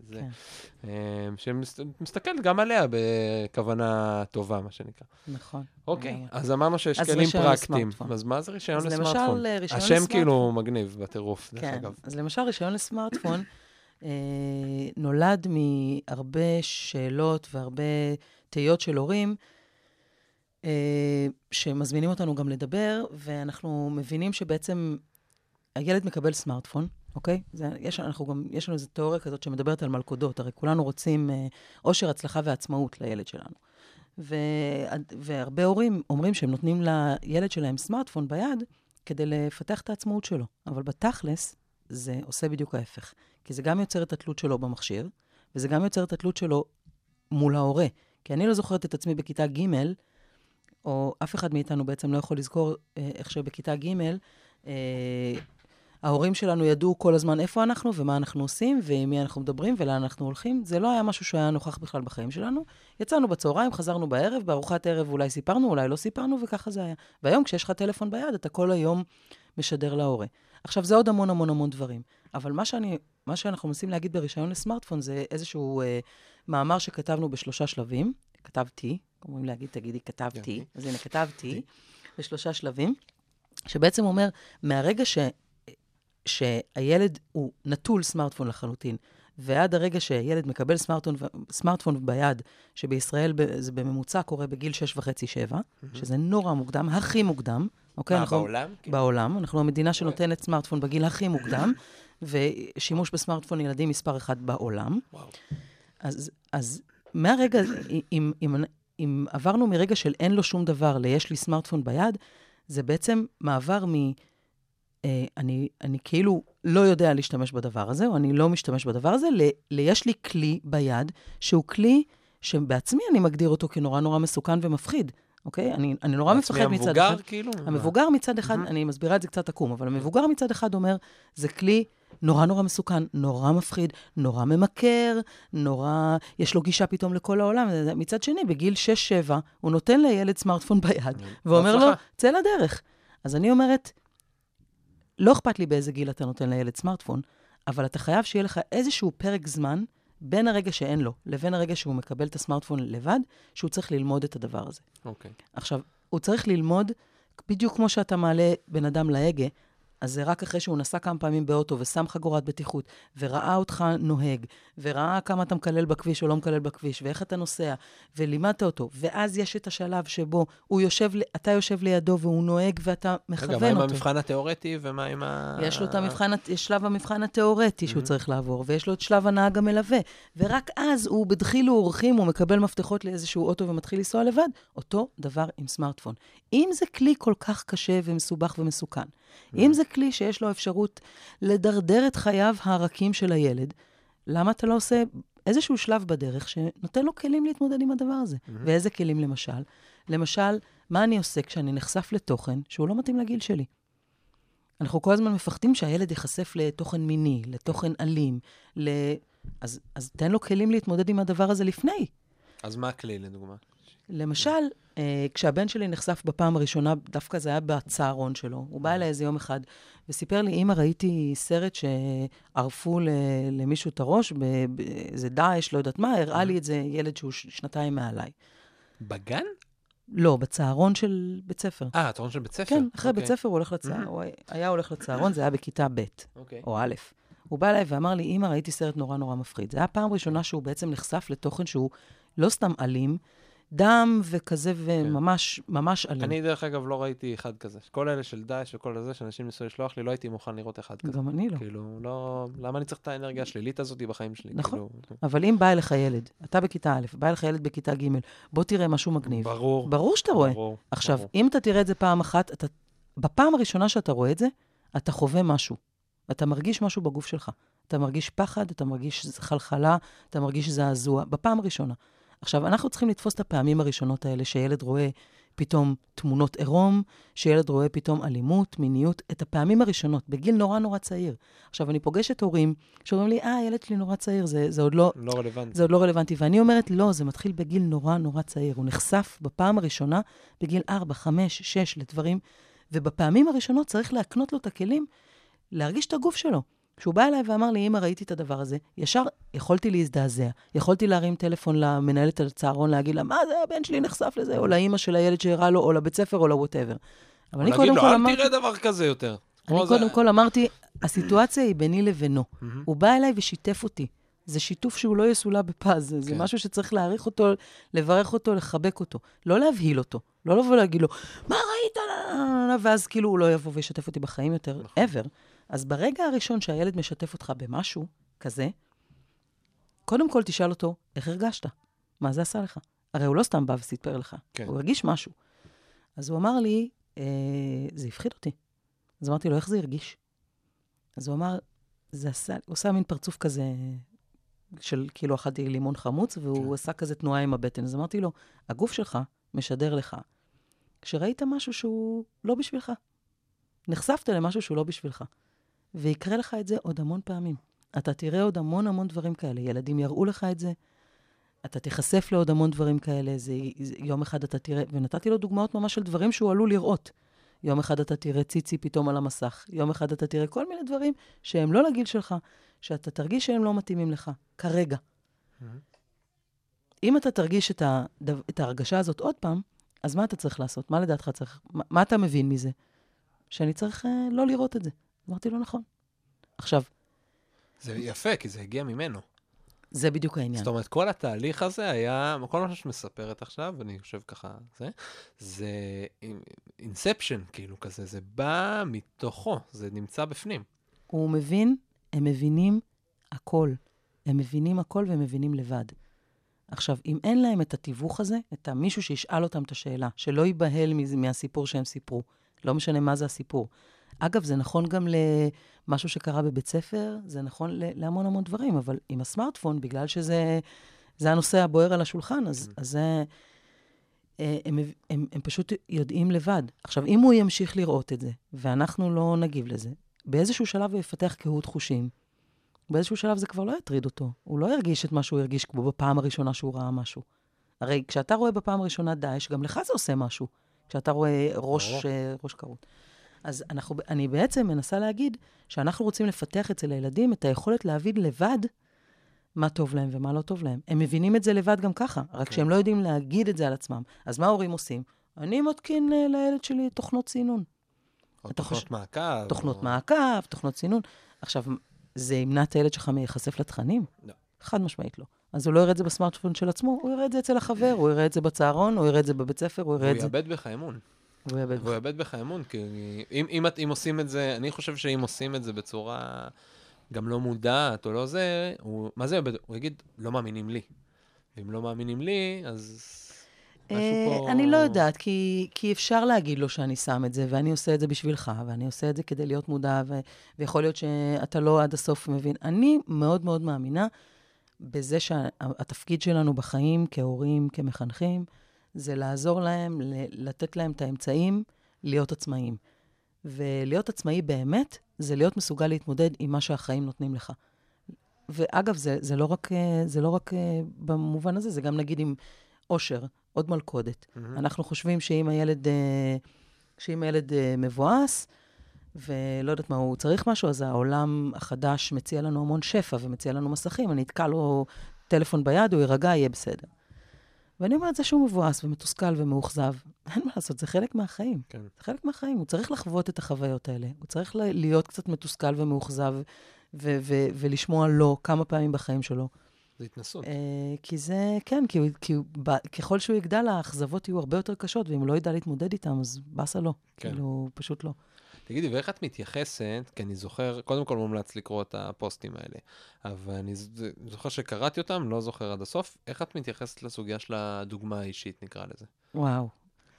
וזה. כן. אה, שמסתכלת גם עליה בכוונה טובה, מה שנקרא. נכון. אוקיי, לגמרי. אז אמרנו שיש אז כלים פרקטיים. לסמארטפון. אז מה זה רישיון אז לסמארטפון? למשל, אה, רישיון השם לסמארטפון. כאילו מגניב בטירוף, דרך כן, אגב. אז למשל רישיון לסמארטפון נולד מהרבה שאלות והרבה תהיות של הורים, שמזמינים אותנו גם לדבר, ואנחנו מבינים שבעצם הילד מקבל סמארטפון, אוקיי? זה, יש, אנחנו גם, יש לנו איזו תיאוריה כזאת שמדברת על מלכודות, הרי כולנו רוצים אה, אושר, הצלחה ועצמאות לילד שלנו. ו, והרבה הורים אומרים שהם נותנים לילד שלהם סמארטפון ביד כדי לפתח את העצמאות שלו, אבל בתכלס זה עושה בדיוק ההפך. כי זה גם יוצר את התלות שלו במכשיר, וזה גם יוצר את התלות שלו מול ההורה. כי אני לא זוכרת את עצמי בכיתה ג', או אף אחד מאיתנו בעצם לא יכול לזכור אה, איך שבכיתה ג', אה, ההורים שלנו ידעו כל הזמן איפה אנחנו ומה אנחנו עושים, ועם מי אנחנו מדברים ולאן אנחנו הולכים. זה לא היה משהו שהיה נוכח בכלל בחיים שלנו. יצאנו בצהריים, חזרנו בערב, בארוחת ערב אולי סיפרנו, אולי לא סיפרנו, וככה זה היה. והיום כשיש לך טלפון ביד, אתה כל היום משדר להורה. עכשיו, זה עוד המון המון המון דברים. אבל מה, שאני, מה שאנחנו מנסים להגיד ברישיון לסמארטפון זה איזשהו אה, מאמר שכתבנו בשלושה שלבים. כתבתי, אומרים להגיד, תגידי, כתבתי. אז הנה, כתבתי, בשלושה שלבים, שבעצם אומר, מהרגע ש, שהילד הוא נטול סמארטפון לחלוטין, ועד הרגע שילד מקבל סמארטפון, סמארטפון ביד, שבישראל זה בממוצע קורה בגיל 6 וחצי, 7, שזה נורא מוקדם, הכי מוקדם. אוקיי? מה, אנחנו- בעולם? כן. בעולם. אנחנו המדינה שנותנת סמארטפון בגיל הכי מוקדם, ושימוש בסמארטפון ילדים מספר אחת בעולם. וואו. אז, אז מהרגע, אם, אם, אם עברנו מרגע של אין לו שום דבר ליש לי סמארטפון ביד, זה בעצם מעבר מ... אה, אני, אני כאילו לא יודע להשתמש בדבר הזה, או אני לא משתמש בדבר הזה, ל, ליש לי כלי ביד, שהוא כלי שבעצמי אני מגדיר אותו כנורא נורא מסוכן ומפחיד, אוקיי? אני, אני נורא מפחד מצד אחד. המבוגר, כאילו? המבוגר מצד אחד, אני מסבירה את זה קצת עקום, אבל המבוגר מצד אחד אומר, זה כלי נורא נורא מסוכן, נורא מפחיד, נורא ממכר, נורא... יש לו גישה פתאום לכל העולם. מצד שני, בגיל 6-7, הוא נותן לילד סמארטפון ביד, ואומר לו. צא לדרך. אז אני אומרת, לא אכפת לי באיזה גיל אתה נותן לילד סמארטפון, אבל אתה חייב שיהיה לך איזשהו פרק זמן בין הרגע שאין לו לבין הרגע שהוא מקבל את הסמארטפון לבד, שהוא צריך ללמוד את הדבר הזה. אוקיי. עכשיו, הוא צריך ללמוד, בדיוק כמו שאתה מעלה בן אדם להגה, אז זה רק אחרי שהוא נסע כמה פעמים באוטו ושם חגורת בטיחות, וראה אותך נוהג, וראה כמה אתה מקלל בכביש או לא מקלל בכביש, ואיך אתה נוסע, ולימדת אותו, ואז יש את השלב שבו הוא יושב, אתה יושב לידו והוא נוהג ואתה מכוון רגע, אותו. מה עם המבחן התיאורטי ומה עם ה... יש לו את המבחן, יש שלב המבחן התיאורטי שהוא צריך לעבור, ויש לו את שלב הנהג המלווה. ורק אז הוא בדחילו ורחימו, הוא מקבל מפתחות לאיזשהו אוטו ומתחיל לנסוע לבד. אותו דבר עם סמארטפון. אם זה כלי כל כך קשה ומסובך ומסוכן, אם זה כלי שיש לו אפשרות לדרדר את חייו הרכים של הילד, למה אתה לא עושה איזשהו שלב בדרך שנותן לו כלים להתמודד עם הדבר הזה? ואיזה כלים למשל? למשל, מה אני עושה כשאני נחשף לתוכן שהוא לא מתאים לגיל שלי? אנחנו כל הזמן מפחדים שהילד ייחשף לתוכן מיני, לתוכן אלים, ל... אז, אז תן לו כלים להתמודד עם הדבר הזה לפני. אז מה הכלי, לדוגמה? למשל, אה, כשהבן שלי נחשף בפעם הראשונה, דווקא זה היה בצהרון שלו. הוא בא אליי איזה יום אחד וסיפר לי, אמא, ראיתי סרט שערפו ל- למישהו את הראש, באיזה דאעש, לא יודעת מה, הראה לי את זה ילד שהוא ש- שנתיים מעליי. בגן? לא, בצהרון של בית ספר. אה, אתה של בית ספר. כן, אחרי אוקיי. בית ספר הוא הולך לצהרון, הוא היה הולך לצהרון, זה היה בכיתה ב'. אוקיי. או א'. הוא בא אליי ואמר לי, אמא, ראיתי סרט נורא נורא מפחיד. זו הייתה פעם ראשונה שהוא בעצם נחשף לתוכן שהוא לא סתם אלים, דם וכזה וממש, ממש אלים. אני, דרך אגב, לא ראיתי אחד כזה. כל אלה של דאעש וכל הזה, שאנשים ניסו לשלוח לי, לא הייתי מוכן לראות אחד כזה. גם אני לא. כאילו, לא... למה אני צריך את האנרגיה השלילית הזאת בחיים שלי? נכון. כאילו, אבל אם בא אליך ילד, אתה בכיתה א', בא אליך ילד בכיתה ג', בוא תראה משהו מגניב. ברור. ברור שאתה רואה. ברור. עכשיו, ברור. אם אתה תראה את זה פעם אחת, אתה, בפעם הראשונה שאתה רואה את זה, אתה חווה משהו. אתה מרגיש משהו בגוף שלך. אתה מרגיש פחד, אתה מרגיש חלחלה, אתה מרגיש זעזוע, בפעם הראשונה. עכשיו, אנחנו צריכים לתפוס את הפעמים הראשונות האלה שילד רואה פתאום תמונות עירום, שילד רואה פתאום אלימות, מיניות, את הפעמים הראשונות, בגיל נורא נורא צעיר. עכשיו, אני פוגשת הורים שאומרים לי, אה, הילד שלי נורא צעיר, זה, זה, עוד לא, לא רלוונטי. זה עוד לא רלוונטי. ואני אומרת, לא, זה מתחיל בגיל נורא נורא צעיר. הוא נחשף בפעם הראשונה בגיל 4, 5, 6 לדברים, ובפעמים הראשונות צריך להקנות לו את הכלים להרגיש את הגוף שלו. כשהוא בא אליי ואמר לי, אמא, ראיתי את הדבר הזה, ישר יכולתי להזדעזע. יכולתי להרים טלפון למנהלת הצהרון, להגיד לה, מה זה, הבן שלי נחשף לזה, או לאימא של הילד שהראה לו, או לבית ספר, או ל whatever. אבל אני קודם כל אל אמרתי... תראה דבר כזה יותר. אני קודם כל אמרתי, הסיטואציה היא ביני לבינו. הוא בא אליי ושיתף אותי. זה שיתוף שהוא לא יסולא בפז, זה, זה כן. משהו שצריך להעריך אותו, לברך אותו, לחבק אותו. לא להבהיל אותו. לא לבוא להגיד לו, מה ראית? לה, לה, לה, לה", ואז כאילו הוא לא יבוא וישתף אותי בחיים יותר, נכון. ever. אז ברגע הראשון שהילד משתף אותך במשהו כזה, קודם כל תשאל אותו, איך הרגשת? מה זה עשה לך? הרי הוא לא סתם בא וסיפר לך, כן. הוא הרגיש משהו. אז הוא אמר לי, אה, זה הפחיד אותי. אז אמרתי לו, איך זה הרגיש? אז הוא אמר, זה עשה, הוא עשה מין פרצוף כזה של כאילו אכלתי לימון חמוץ, והוא כן. עשה כזה תנועה עם הבטן. אז אמרתי לו, הגוף שלך משדר לך כשראית משהו שהוא לא בשבילך. נחשפת למשהו שהוא לא בשבילך. ויקרה לך את זה עוד המון פעמים. אתה תראה עוד המון המון דברים כאלה. ילדים יראו לך את זה, אתה תיחשף לעוד המון דברים כאלה. זה, זה, יום אחד אתה תראה, ונתתי לו דוגמאות ממש של דברים שהוא עלול לראות. יום אחד אתה תראה ציצי פתאום על המסך, יום אחד אתה תראה כל מיני דברים שהם לא לגיל שלך, שאתה תרגיש שהם לא מתאימים לך, כרגע. אם אתה תרגיש את, הדו, את ההרגשה הזאת עוד פעם, אז מה אתה צריך לעשות? מה לדעתך צריך? מה, מה אתה מבין מזה? שאני צריך אה, לא לראות את זה. אמרתי לו, נכון. עכשיו, זה יפה, כי זה הגיע ממנו. זה בדיוק העניין. זאת אומרת, כל התהליך הזה היה, כל מה שאת מספרת עכשיו, אני חושב ככה, זה, זה אינספשן, כאילו כזה, זה בא מתוכו, זה נמצא בפנים. הוא מבין, הם מבינים הכל. הם מבינים הכל והם מבינים לבד. עכשיו, אם אין להם את התיווך הזה, את המישהו שישאל אותם את השאלה, שלא ייבהל מהסיפור שהם סיפרו, לא משנה מה זה הסיפור. אגב, זה נכון גם למשהו שקרה בבית ספר, זה נכון להמון המון דברים, אבל עם הסמארטפון, בגלל שזה זה הנושא הבוער על השולחן, אז, אז זה... אה, הם, הם, הם פשוט יודעים לבד. עכשיו, אם הוא ימשיך לראות את זה, ואנחנו לא נגיב לזה, באיזשהו שלב הוא יפתח קהות חושים. באיזשהו שלב זה כבר לא יטריד אותו. הוא לא ירגיש את מה שהוא הרגיש כמו בפעם הראשונה שהוא ראה משהו. הרי כשאתה רואה בפעם הראשונה דאעש, גם לך זה עושה משהו. כשאתה רואה ראש. אה, ראש כרות. אז אנחנו, אני בעצם מנסה להגיד שאנחנו רוצים לפתח אצל הילדים את היכולת להבין לבד מה טוב להם ומה לא טוב להם. הם מבינים את זה לבד גם ככה, רק כן. שהם לא יודעים להגיד את זה על עצמם. אז מה ההורים עושים? אני מתקין אה, לילד שלי תוכנות סינון. או תוכנות חושב- מעקב. תוכנות או... מעקב, תוכנות סינון. עכשיו, זה ימנע את הילד שלך מלהיחשף לתכנים? לא. חד משמעית לא. אז הוא לא יראה את זה בסמארטפון של עצמו, הוא יראה את זה אצל החבר, הוא יראה את זה בצהרון, הוא יראה את זה בבית ספר, הוא יראה את זה... יאבד בך אמון. הוא יאבד והוא יאבד בך אמון, כי אם, אם, אם עושים את זה, אני חושב שאם עושים את זה בצורה גם לא מודעת או לא זה, הוא, מה זה יאבד? הוא יגיד, לא מאמינים לי. ואם לא מאמינים לי, אז אה, פה... אני לא יודעת, כי, כי אפשר להגיד לו שאני שם את זה, ואני עושה את זה בשבילך, ואני עושה את זה כדי להיות מודע, ו, ויכול להיות שאתה לא עד הסוף מבין. אני מאוד מאוד מאמינה בזה שהתפקיד שלנו בחיים, כהורים, כמחנכים, זה לעזור להם, לתת להם את האמצעים להיות עצמאיים. ולהיות עצמאי באמת, זה להיות מסוגל להתמודד עם מה שהחיים נותנים לך. ואגב, זה, זה לא רק, זה לא רק אה, במובן הזה, זה גם נגיד עם אושר, עוד מלכודת. מהמם. אנחנו חושבים שאם הילד, אה, שאם הילד אה, מבואס, ולא יודעת מה, הוא צריך משהו, אז העולם החדש מציע לנו המון שפע ומציע לנו מסכים. אני אתקע לו טלפון ביד, הוא יירגע, יהיה בסדר. ואני אומרת, זה שהוא מבואס ומתוסכל ומאוכזב, אין מה לעשות, זה חלק מהחיים. כן. זה חלק מהחיים, הוא צריך לחוות את החוויות האלה. הוא צריך להיות קצת מתוסכל ומאוכזב, ו- ו- ולשמוע לא כמה פעמים בחיים שלו. זה התנסות. אה, כי זה, כן, כי, הוא- כי הוא, ב- ככל שהוא יגדל, האכזבות יהיו הרבה יותר קשות, ואם הוא לא ידע להתמודד איתם, אז באסה לא. כן. כאילו, פשוט לא. תגידי, ואיך את מתייחסת, כי אני זוכר, קודם כל מומלץ לקרוא את הפוסטים האלה, אבל אני זוכר שקראתי אותם, לא זוכר עד הסוף, איך את מתייחסת לסוגיה של הדוגמה האישית, נקרא לזה? וואו.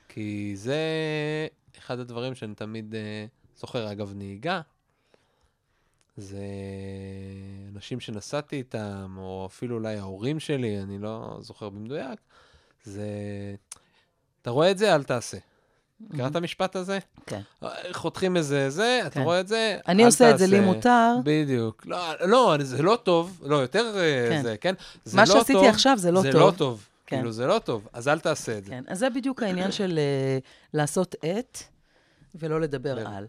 כי זה אחד הדברים שאני תמיד אה, זוכר, אגב, נהיגה. זה אנשים שנסעתי איתם, או אפילו אולי ההורים שלי, אני לא זוכר במדויק, זה... אתה רואה את זה, אל תעשה. מכירה את המשפט הזה? כן. חותכים איזה זה, אתה כן. רואה את זה, אני עושה את זה, לי. מותר. בדיוק. לא, לא, זה לא טוב, לא, יותר אה, כן. זה, כן? זה מה לא שעשיתי עכשיו זה לא זה טוב. לא טוב. כן. כאילו, זה לא טוב, אז אל תעשה את זה. כן, אז זה בדיוק העניין של אה, לעשות את ולא לדבר. על.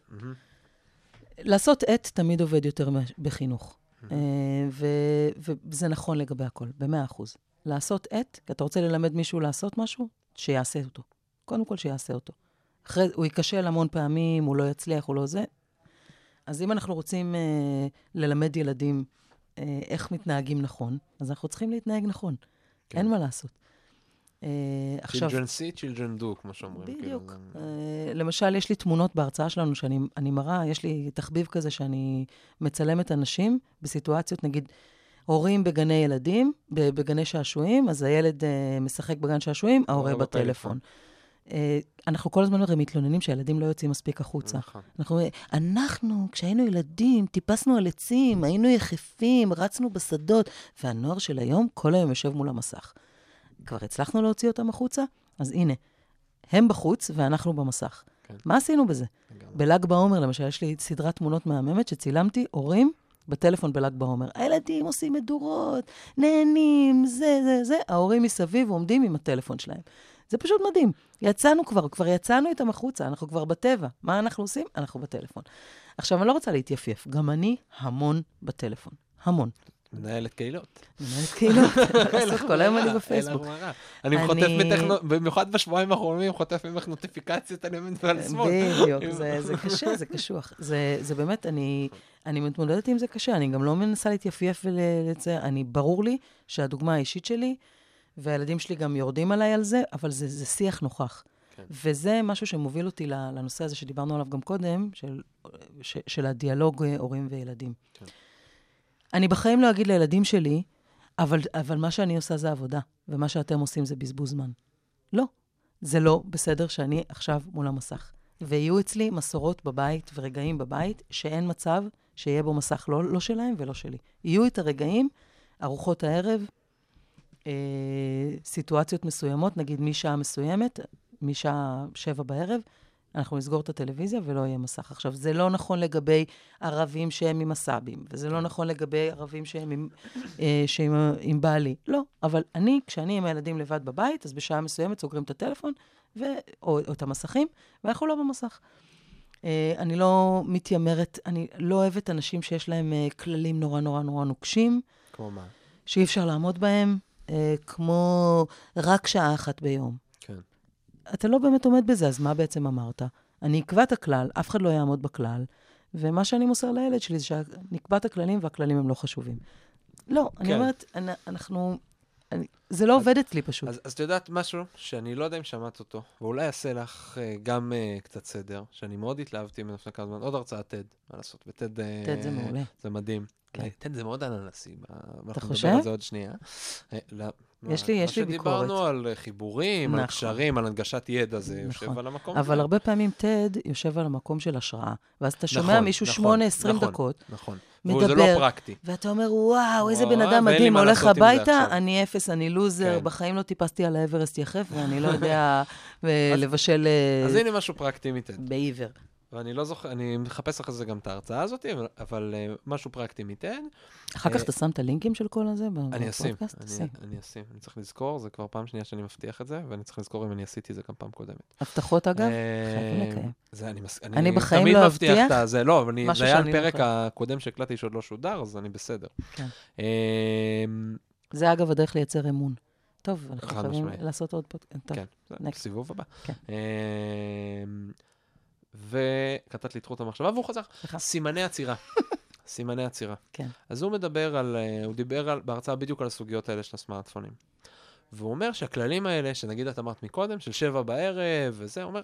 לעשות את תמיד עובד יותר בחינוך. אה, וזה נכון לגבי הכל, במאה אחוז. לעשות את, כי אתה רוצה ללמד מישהו לעשות משהו, שיעשה אותו. קודם כל שיעשה אותו. אחרי, הוא ייכשל המון פעמים, הוא לא יצליח, הוא לא זה. אז אם אנחנו רוצים אה, ללמד ילדים אה, איך מתנהגים נכון, אז אנחנו צריכים להתנהג נכון. כן. אין מה לעשות. אה, עכשיו, Children see, children do, כמו שאומרים. כאילו, בדיוק. זה- אה, למשל, יש לי תמונות בהרצאה שלנו שאני אני מראה, יש לי תחביב כזה שאני מצלמת אנשים בסיטואציות, נגיד, הורים בגני ילדים, בגני שעשועים, אז הילד אה, משחק בגן שעשועים, ההורה בטלפון. בטלפון. אה, אנחנו כל הזמן הרי מתלוננים שהילדים לא יוצאים מספיק החוצה. נכון. אנחנו, אנחנו, כשהיינו ילדים, טיפסנו על עצים, היינו יחפים, רצנו בשדות, והנוער של היום כל היום יושב מול המסך. כבר הצלחנו להוציא אותם החוצה? אז הנה, הם בחוץ ואנחנו במסך. כן. מה עשינו בזה? לגמרי. בל"ג בעומר, למשל, יש לי סדרת תמונות מהממת שצילמתי, הורים בטלפון בל"ג בעומר. הילדים עושים מדורות, נהנים, זה, זה, זה, ההורים מסביב עומדים עם הטלפון שלהם. זה פשוט מדהים. יצאנו כבר, כבר יצאנו איתם החוצה, אנחנו כבר בטבע. מה אנחנו עושים? אנחנו בטלפון. עכשיו, אני לא רוצה להתייפייף, גם אני המון בטלפון. המון. מנהלת קהילות. מנהלת קהילות, כל היום אני בפייסבוק. אני חוטף. במיוחד בשבועיים האחרונים, חוטף ממך נוטיפיקציות על ימין ועל שמאל. בדיוק, זה, קשה, זה קשוח. זה, באמת, אני, מתמודדת עם זה קשה, אני גם לא מנסה להתייפייף ולזה, אני, ברור לי שהדוגמה האישית שלי, והילדים שלי גם יורדים עליי על זה, אבל זה, זה שיח נוכח. כן. וזה משהו שמוביל אותי לנושא הזה שדיברנו עליו גם קודם, של, ש, של הדיאלוג אה, הורים וילדים. כן. אני בחיים לא אגיד לילדים שלי, אבל, אבל מה שאני עושה זה עבודה, ומה שאתם עושים זה בזבוז זמן. לא. זה לא בסדר שאני עכשיו מול המסך. ויהיו אצלי מסורות בבית ורגעים בבית שאין מצב שיהיה בו מסך לא, לא שלהם ולא שלי. יהיו את הרגעים, ארוחות הערב, אה, סיטואציות מסוימות, נגיד משעה מסוימת, משעה שבע בערב, אנחנו נסגור את הטלוויזיה ולא יהיה מסך. עכשיו, זה לא נכון לגבי ערבים שהם עם הסבים, וזה לא נכון לגבי ערבים שהם עם, אה, שהם עם בעלי. לא, אבל אני, כשאני עם הילדים לבד בבית, אז בשעה מסוימת סוגרים את הטלפון, ו... או, או את המסכים, ואנחנו לא במסך. אה, אני לא מתיימרת, אני לא אוהבת אנשים שיש להם אה, כללים נורא נורא נורא נוקשים, כמו מה? שאי אפשר לעמוד בהם, אה, כמו רק שעה אחת ביום. כן. אתה לא באמת עומד בזה, אז מה בעצם אמרת? אני אקבע את הכלל, אף אחד לא יעמוד בכלל, ומה שאני מוסר לילד שלי זה שנקבע את הכללים והכללים הם לא חשובים. לא, אני כן. אומרת, אנ- אנחנו... אני, זה לא עובד אצלי פשוט. אז, אז את יודעת משהו שאני לא יודע אם שמעת אותו, ואולי אעשה לך אה, גם אה, קצת סדר, שאני מאוד התלהבתי ממנו לפני כמה זמן, עוד הרצאת TED, מה לעשות, וTED אה, TED זה מעולה. זה מדהים. כן. אה, זה מאוד אננסי, ב- אנחנו חושב? נדבר על זה עוד שנייה. אה, לא, יש לי- מה יש לי ביקורת. שדיברנו על אה, חיבורים, על נכון. קשרים, על הנגשת ידע, זה יושב נכון. על המקום אבל. הרבה פעמים TED יושב על המקום של השראה, ואז אתה שומע נכון, מישהו נכון, 8, 20 נכון, דקות, נכון. מדבר. וזה לא פרקטי. ואתה אומר, וואו, איזה בן אדם מדהים, מה הולך הביתה. אני אפס, אני לוזר, כן. בחיים לא טיפסתי על האברסט יחף, ואני לא יודע לבשל אז הנה משהו פרקטי מ-TED. בעיוור. ואני לא זוכר, אני מחפש אחרי זה גם את ההרצאה הזאת, אבל, אבל אה, משהו פרקטי מ-TED. אחר כך אה, אתה שם את הלינקים של כל הזה אני אשים, בפודקאסט? אני, שים. אני אשים, אני צריך לזכור, זה כבר פעם שנייה שאני מבטיח את זה, ואני צריך לזכור אם אני עשיתי את זה גם פעם קודמת. הבטחות, אגב? אה, חייבים לקיים. זה אני, מס... אני בחיים תמיד לא מבטיח אבטיח את זה, לא, אבל זה היה לא הפרק יכולה. הקודם שהקלטתי שעוד לא שודר, אז אני בסדר. כן. אה, זה אגב הדרך לייצר אמון. טוב, אנחנו חייבים. לעשות עוד פודקאסט. כן. בסיבוב הבא. אה, וקטעת לי את חוט המחשבה, והוא חזר. סימני עצירה. סימני עצירה. כן. אז הוא מדבר על, אה, הוא דיבר על, בהרצאה בדיוק על הסוגיות האלה של הסמארטפונים. והוא אומר שהכללים האלה, שנגיד את אמרת מקודם, של שבע בערב וזה, הוא אומר,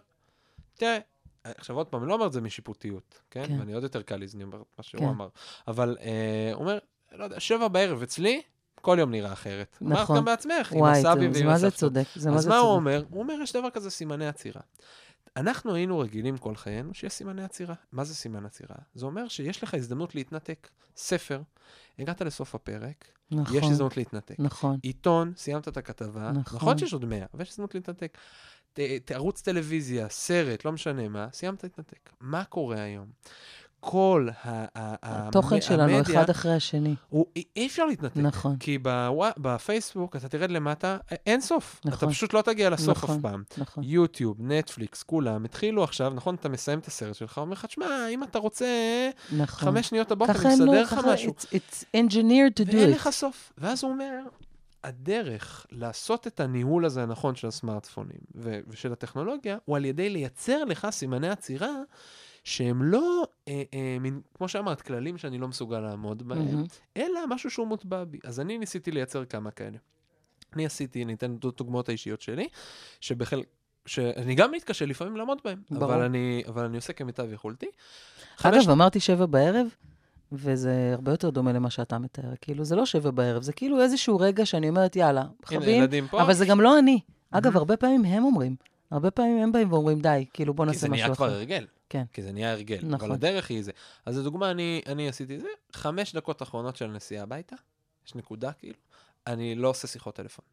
תראה, עכשיו עוד פעם, לא אומר את זה משיפוטיות, כן? כן. ואני עוד יותר קל לי, אני אומר מה שהוא כן. אמר. אבל אה, הוא אומר, לא יודע, שבע בערב אצלי, כל יום נראה אחרת. אמרת נכון. גם בעצמך, עם וואי, זה- זה ועם מה זה הסבתות. צודק, זה מה אז זה מה הוא צודק. אומר? הוא אומר, יש דבר כזה סימני עצירה. אנחנו היינו רגילים כל חיינו שיש סימני עצירה. מה זה סימן עצירה? זה אומר שיש לך הזדמנות להתנתק. ספר, הגעת לסוף הפרק, נכון. יש הזדמנות להתנתק. נכון. עיתון, סיימת את הכתבה, נכון. נכון שיש עוד 100, אבל יש הזדמנות להתנתק. ת- ת- ערוץ טלוויזיה, סרט, לא משנה מה, סיימת להתנתק. מה קורה היום? כל ה... התוכן המ- שלנו, המדיה, אחד אחרי השני. הוא, אי- אפשר להתנתק. נכון. כי בפייסבוק אתה תרד למטה, אין סוף. נכון. אתה פשוט לא תגיע לסוף נכון. אף פעם. נכון. יוטיוב, נטפליקס, כולם התחילו עכשיו, נכון, אתה מסיים את הסרט שלך, אומר לך, שמע, אם אתה רוצה נכון. חמש שניות הבוקר, אני הם לא, מסדר לך משהו. it's, it's engineered to do ואין it. לך סוף. ואז הוא אומר, הדרך לעשות את הניהול הזה הנכון של הסמארטפונים ושל הטכנולוגיה, הוא על ידי לייצר לך סימני עצירה שהם לא, אה, אה, מין, כמו שאמרת, כללים שאני לא מסוגל לעמוד בהם, מהמם. אלא משהו שהוא מוטבע בי. אז אני ניסיתי לייצר כמה כאלה. אני עשיתי, אני אתן את הדוגמאות האישיות שלי, שבחלק... שאני גם מתקשה לפעמים לעמוד בהם, ברור. אבל אני, אבל אני עושה כמיטב יכולתי. אגב, חמש- אמרתי שבע בערב, וזה הרבה יותר דומה למה שאתה מתאר. כאילו, זה לא שבע בערב, זה כאילו איזשהו רגע שאני אומרת, יאללה, חבים. אבל זה גם לא אני. אגב. הרבה פעמים הם אומרים. הרבה פעמים הם באים ואומרים, די, כאילו, בוא כי נעשה זה משהו נהיה כבר אחר. הרגל. כן. כי זה נהיה הרגל. נכון. אבל הדרך היא זה. אז לדוגמה, אני, אני עשיתי זה, חמש דקות אחרונות של נסיעה הביתה, יש נקודה כאילו, אני לא עושה שיחות טלפון.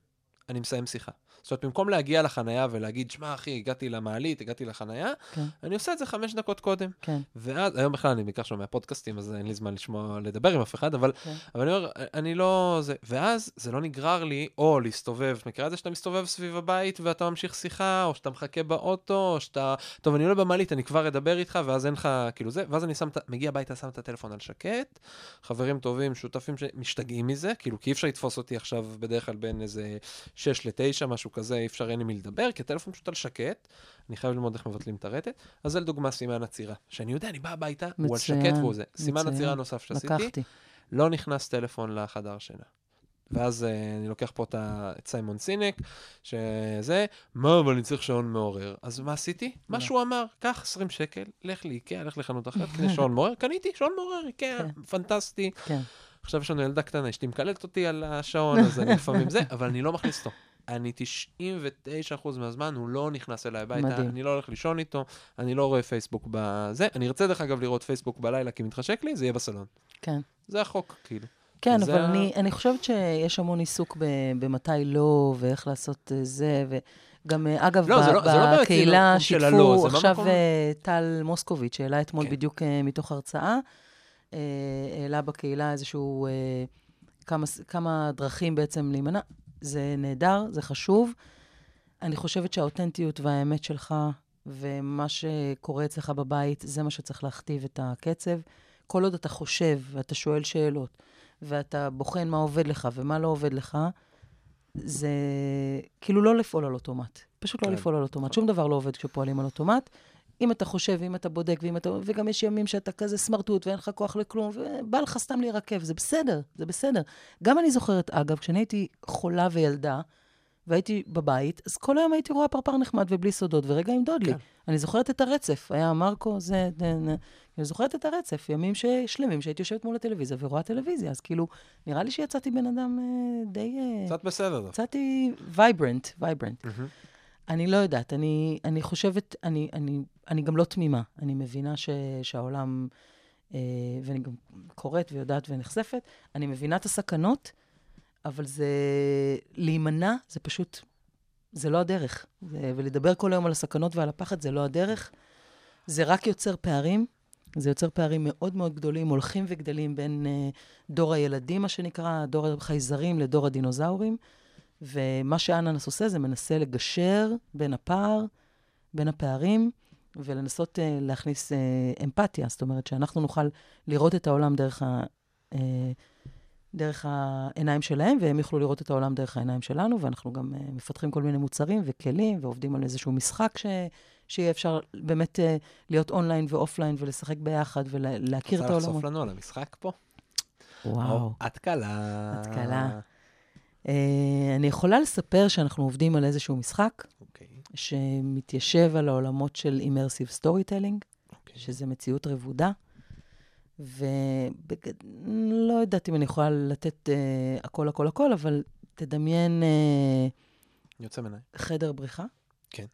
אני מסיים שיחה. זאת אומרת, במקום להגיע לחנייה ולהגיד, שמע, אחי, הגעתי למעלית, הגעתי לחנייה, כן. אני עושה את זה חמש דקות קודם. כן. ואז, היום בכלל אני בעיקר שומע פודקאסטים, אז אין לי זמן לשמוע, לדבר עם אף אחד, אבל, כן. אבל אני אומר, אני לא... זה, ואז זה לא נגרר לי, או להסתובב, מכירה את זה שאתה מסתובב סביב הבית ואתה ממשיך שיחה, או שאתה מחכה באוטו, או שאתה... טוב, אני עולה במעלית, אני כבר אדבר איתך, ואז אין לך, כאילו זה, ואז אני שם, ה- מגיע הביתה, שם את הטלפון על שקט, חברים טובים, שותפים שמשתגעים מזה, כאילו, כי אי אפשר לתפוס אותי עכשיו בדרך כלל בין איזה 6 ל-9, משהו כזה, אי אפשר, אין לי מי לדבר, כי הטלפון פשוט על שקט, אני חייב ללמוד איך מבטלים את הרטט. אז זה לדוגמה סימן עצירה, שאני יודע, אני בא הביתה, הוא על מצוין, שקט והוא זה. סימן מצוין. עצירה נוסף שעשיתי, לקחתי. לא נכנס טלפון לחדר שינה. ואז uh, אני לוקח פה את, ה- את סיימון סינק, שזה, מה, אבל אני צריך שעון מעורר. אז מה עשיתי? מה לא. שהוא אמר, קח 20 שקל, לך לאיקאה, לך לחנות אחרת, קנה שעון מעורר, קניתי שעון מעורר, איקאה, כן. פנטסטי. כן. עכשיו יש לנו ילדה קטנה, אשתי מקללת אותי על השעון, אז אני לפעמים זה, אבל אני לא מכניס אותו. אני 99% מהזמן, הוא לא נכנס אליי הביתה, מדהים. אני לא הולך לישון איתו, אני לא רואה פייסבוק בזה. אני ארצה דרך אגב לראות פייסבוק בלילה כי מתחשק לי, זה יהיה בסלון. כן. זה החוק, כאילו. כן, אבל ה- אני, אני חושבת שיש המון עיסוק ב, במתי לא, ואיך לעשות אה, זה, וגם, אה, אגב, לא, ב, זה לא- זה לא בקהילה של שיתפו, הלא, זה עכשיו אה, טל מוסקוביץ', שהעלה אתמול כן. בדיוק מתוך הרצאה, אה, העלה בקהילה איזשהו, אה, כמה, כמה דרכים בעצם להימנע. זה נהדר, זה חשוב. אני חושבת שהאותנטיות והאמת שלך, ומה שקורה אצלך בבית, זה מה שצריך להכתיב את הקצב. כל עוד אתה חושב ואתה שואל שאלות, ואתה בוחן מה עובד לך ומה לא עובד לך, זה כאילו לא לפעול על אוטומט. פשוט לא כן. לפעול על אוטומט. שום דבר לא עובד כשפועלים על אוטומט. אם אתה חושב, אם אתה בודק, ואם אתה... וגם יש ימים שאתה כזה סמרטוט ואין לך כוח לכלום, ובא לך סתם להירקב, זה בסדר, זה בסדר. גם אני זוכרת, אגב, כשאני הייתי חולה וילדה, והייתי בבית, אז כל היום הייתי רואה פרפר נחמד ובלי סודות, ורגע עם דודלי. כן. אני זוכרת את הרצף, היה מרקו, זה... אני זוכרת את הרצף, ימים ש- שלמים שהייתי יושבת מול הטלוויזיה ורואה טלוויזיה, אז כאילו, נראה לי שיצאתי בן אדם אה, די... אה, קצת בסדר. יצאתי vibrant, vibrant. מהמם. אני לא יודעת, אני, אני חושבת, אני, אני, אני גם לא תמימה. אני מבינה ש, שהעולם, אה, ואני גם קוראת ויודעת ונחשפת, אני מבינה את הסכנות, אבל זה, להימנע זה פשוט, זה לא הדרך. זה, ולדבר כל היום על הסכנות ועל הפחד זה לא הדרך. זה רק יוצר פערים. זה יוצר פערים מאוד מאוד גדולים, הולכים וגדלים בין אה, דור הילדים, מה שנקרא, דור החייזרים לדור הדינוזאורים. ומה שאננס עושה זה מנסה לגשר בין הפער, בין הפערים, ולנסות uh, להכניס uh, אמפתיה. זאת אומרת, שאנחנו נוכל לראות את העולם דרך, ה, uh, דרך העיניים שלהם, והם יוכלו לראות את העולם דרך העיניים שלנו, ואנחנו גם אה, מפתחים כל מיני מוצרים וכלים, ועובדים על איזשהו משחק ש, שיהיה אפשר באמת אה, להיות online ו offline ולשחק ביחד ולהכיר את רוצה לחשוף העולמות. לנו על המשחק פה? וואו. או, את קלה. את קלה. אה, אני יכולה לספר שאנחנו עובדים על איזשהו משחק, אוקיי, שמתיישב על העולמות של immersive storytelling. שזה מציאות רבודה. ולא יודעת אם אני יכולה לתת אה, הכל, הכל, הכל, אבל תדמיין אה, יוצא מנהל. חדר בריחה. כן.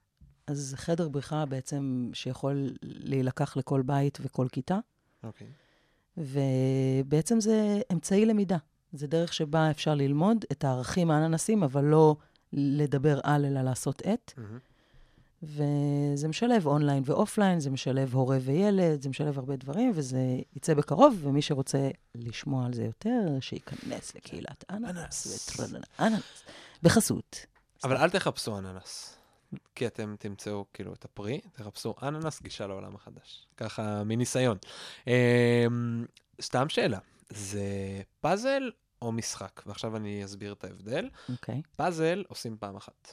אז חדר בריחה בעצם שיכול להילקח לכל בית וכל כיתה, אוקיי. ובעצם זה אמצעי למידה. זה דרך שבה אפשר ללמוד את הערכים האננסים, אבל לא לדבר על, אלא לעשות את. מהמם. וזה משלב online ו offline, זה משלב הורה וילד, זה משלב הרבה דברים, וזה יצא בקרוב, ומי שרוצה לשמוע על זה יותר, שייכנס לקהילת אננס אננס, בחסות. אבל אל תחפשו אננס, כי אתם תמצאו כאילו את הפרי, תחפשו אננס גישה לעולם החדש. ככה מניסיון. אמ, סתם שאלה, זה פאזל או משחק? ועכשיו אני אסביר את ההבדל. אוקיי. פאזל עושים פעם אחת.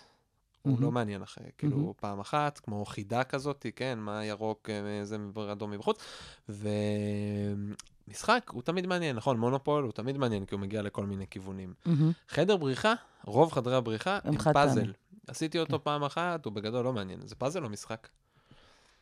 הוא מהמם. לא מעניין אחרי, כאילו מהמם. פעם אחת, כמו חידה כזאת, כן, מה ירוק, אה, זה אדום מבחוץ. ומשחק הוא תמיד מעניין, נכון, מונופול הוא תמיד מעניין, כי הוא מגיע לכל מיני כיוונים. מהמם. חדר בריחה, רוב חדרי הבריחה הם הם פאזל. עשיתי אותו פעם אחת, הוא בגדול לא מעניין. זה פאזל או משחק?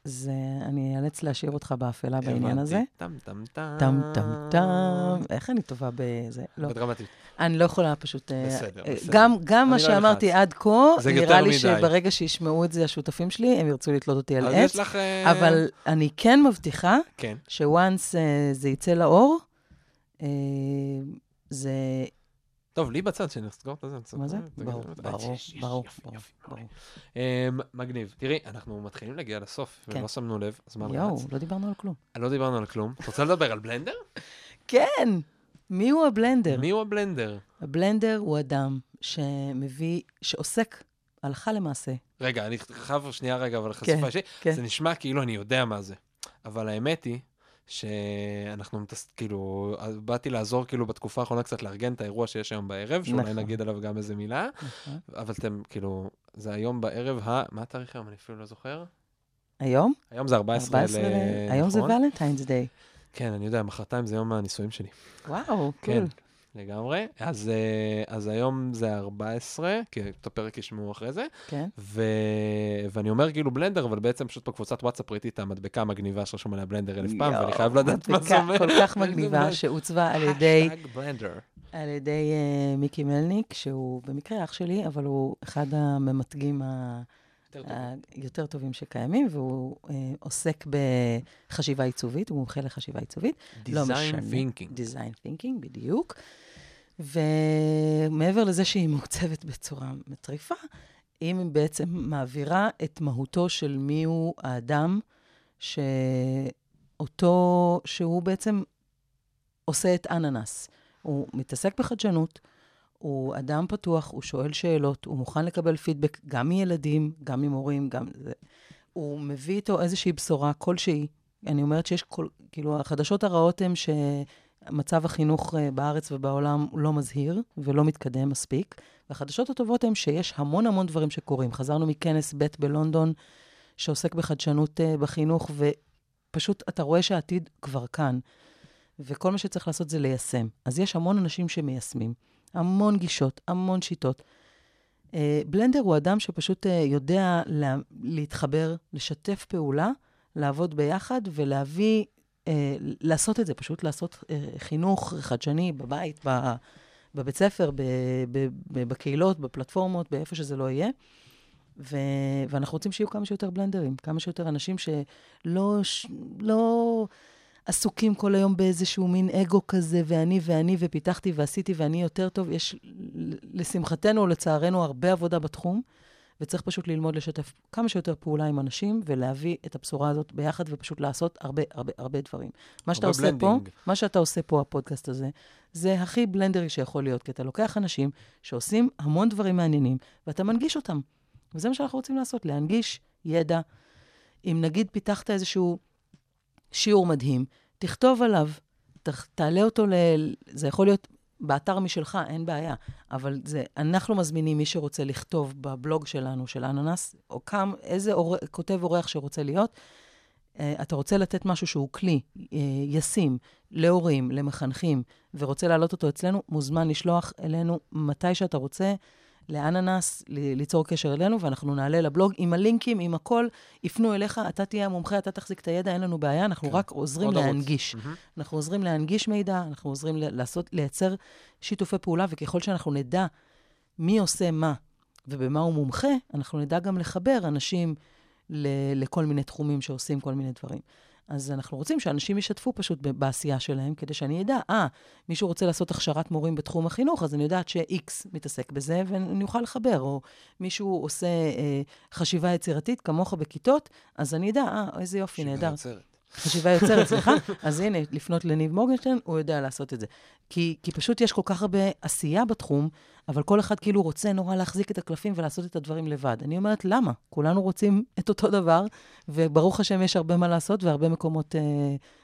זה, אני אאלץ להשאיר אותך באפלה בעניין. הזה. טם טם טם. טם טם טם. איך אני טובה בזה? לא. בדרמטית. אני לא יכולה פשוט... אה, בסדר, אה, בסדר. גם, מה לא שאמרתי. עד כה, נראה לי. שברגע שישמעו את זה השותפים שלי, הם ירצו לתלות אותי על אז עץ. אה, אבל אני כן מבטיחה כן. שוואנס uh, זה יצא לאור, זה... טוב, לי בצד, שנסגור את זה. מה זה? ברור, ברור, ברור. אמ, מגניב. תראי, אנחנו מתחילים להגיע לסוף, כן. ולא שמנו לב, הזמן יואו, רץ. לא דיברנו על כלום. לא דיברנו על כלום. את רוצה לדבר על בלנדר? כן! מי הוא הבלנדר? מי הוא הבלנדר? הבלנדר הוא אדם שמביא, שעוסק הלכה למעשה. רגע, אני חייב שנייה רגע, אבל כן, חשיפה אישית. כן. זה נשמע כאילו אני יודע מה זה. אבל האמת היא שאנחנו מתס... כאילו, באתי לעזור כאילו בתקופה האחרונה קצת לארגן את האירוע שיש היום בערב, שאולי נכון. נגיד עליו גם איזה מילה, נכון. אבל אתם כאילו, זה היום בערב ה... מה התאריך היום? אני אפילו לא זוכר. היום? היום זה 14 ל... 14 ל... היום זה נכון? ולנטיינס דיי. כן, אני יודע, מחרתיים זה יום הנישואים שלי. וואו, כן, קול. לגמרי. אז, אה, אז היום זה 14, כי את הפרק ישמעו אחרי זה, כן. ו... ואני אומר כאילו בלנדר, אבל בעצם פשוט בקבוצת וואטסאפ ראיתי את המדבקה המגניבה שרשום עליה בלנדר אלף פעם, ואני חייב לדעת מה זה אומר. כל כך מגניבה, שעוצבה על ידי. על ידי uh, מיקי מלניק, שהוא במקרה אח שלי, אבל הוא אחד הממתגים ה... היותר טובים שקיימים, והוא uh, עוסק בחשיבה עיצובית, הוא מומחה לחשיבה עיצובית. לא משנה. Design thinking. Design thinking, בדיוק. ומעבר לזה שהיא מעוצבת בצורה מטריפה, היא בעצם מעבירה את מהותו של מיהו האדם שאותו, שהוא בעצם עושה את אננס. הוא מתעסק בחדשנות, הוא אדם פתוח, הוא שואל שאלות, הוא מוכן לקבל פידבק גם מילדים, גם ממורים, גם... זה. הוא מביא איתו איזושהי בשורה כלשהי. אני אומרת שיש כל... כאילו, החדשות הרעות הן שמצב החינוך אה, בארץ ובעולם לא מזהיר ולא מתקדם מספיק. והחדשות הטובות הן שיש המון המון דברים שקורים. חזרנו מכנס ב' בלונדון, שעוסק בחדשנות uh, בחינוך, ופשוט אתה רואה שהעתיד כבר כאן. וכל מה שצריך לעשות זה ליישם. אז יש המון אנשים שמיישמים, המון גישות, המון שיטות. Uh, בלנדר הוא אדם שפשוט uh, יודע לה, להתחבר, לשתף פעולה, לעבוד ביחד ולהביא, uh, לעשות את זה, פשוט לעשות חינוך חדשני בבית, בבית ספר, בקהילות, בפלטפורמות, באיפה שזה לא יהיה. ו... ואנחנו רוצים שיהיו כמה שיותר בלנדרים, כמה שיותר אנשים שלא ש... לא עסוקים כל היום באיזשהו מין אגו כזה, ואני ואני, ופיתחתי ועשיתי ואני יותר טוב. יש, לשמחתנו או לצערנו, הרבה עבודה בתחום, וצריך פשוט ללמוד לשתף כמה שיותר פעולה עם אנשים, ולהביא את הבשורה הזאת ביחד, ופשוט לעשות הרבה הרבה הרבה דברים. מה שאתה עושה blending. פה, מה שאתה עושה פה, הפודקאסט הזה, זה הכי בלנדרי שיכול להיות, כי אתה לוקח אנשים שעושים המון דברים מעניינים, ואתה מנגיש אותם. וזה מה שאנחנו רוצים לעשות, להנגיש ידע. אם נגיד פיתחת איזשהו שיעור מדהים, תכתוב עליו, ת, תעלה אותו ל... זה יכול להיות באתר משלך, אין בעיה. אבל זה, אנחנו מזמינים מי שרוצה לכתוב בבלוג שלנו, של אננס, או כם, איזה אור, כותב אורח שרוצה להיות. Uh, אתה רוצה לתת משהו שהוא כלי uh, ישים להורים, למחנכים, ורוצה להעלות אותו אצלנו, מוזמן לשלוח אלינו מתי שאתה רוצה. לאננס, ליצור קשר אלינו, ואנחנו נעלה לבלוג עם הלינקים, עם הכל, יפנו אליך, אתה תהיה המומחה, אתה תחזיק את הידע, אין לנו בעיה, אנחנו כן. רק עוזרים. להנגיש. מהמם. אנחנו עוזרים להנגיש מידע, אנחנו עוזרים לעשות, לייצר שיתופי פעולה, וככל שאנחנו נדע מי עושה מה ובמה הוא מומחה, אנחנו נדע גם לחבר אנשים ל- לכל מיני תחומים שעושים כל מיני דברים. אז אנחנו רוצים שאנשים ישתפו פשוט בעשייה שלהם, כדי שאני אדע, אה, מישהו רוצה לעשות הכשרת מורים בתחום החינוך, אז אני יודעת ש-X מתעסק בזה, ואני אוכל לחבר. או מישהו עושה אה, חשיבה יצירתית כמוך בכיתות, אז אני אדע, אה, איזה יופי, נהדר. חשיבה יוצרת, סליחה. אז הנה, לפנות לניב מורגנשטיין, הוא יודע לעשות את זה. כי, כי פשוט יש כל כך הרבה עשייה בתחום, אבל כל אחד כאילו רוצה נורא להחזיק את הקלפים ולעשות את הדברים לבד. אני אומרת, למה? כולנו רוצים את אותו דבר, וברוך השם יש הרבה מה לעשות והרבה מקומות, אה,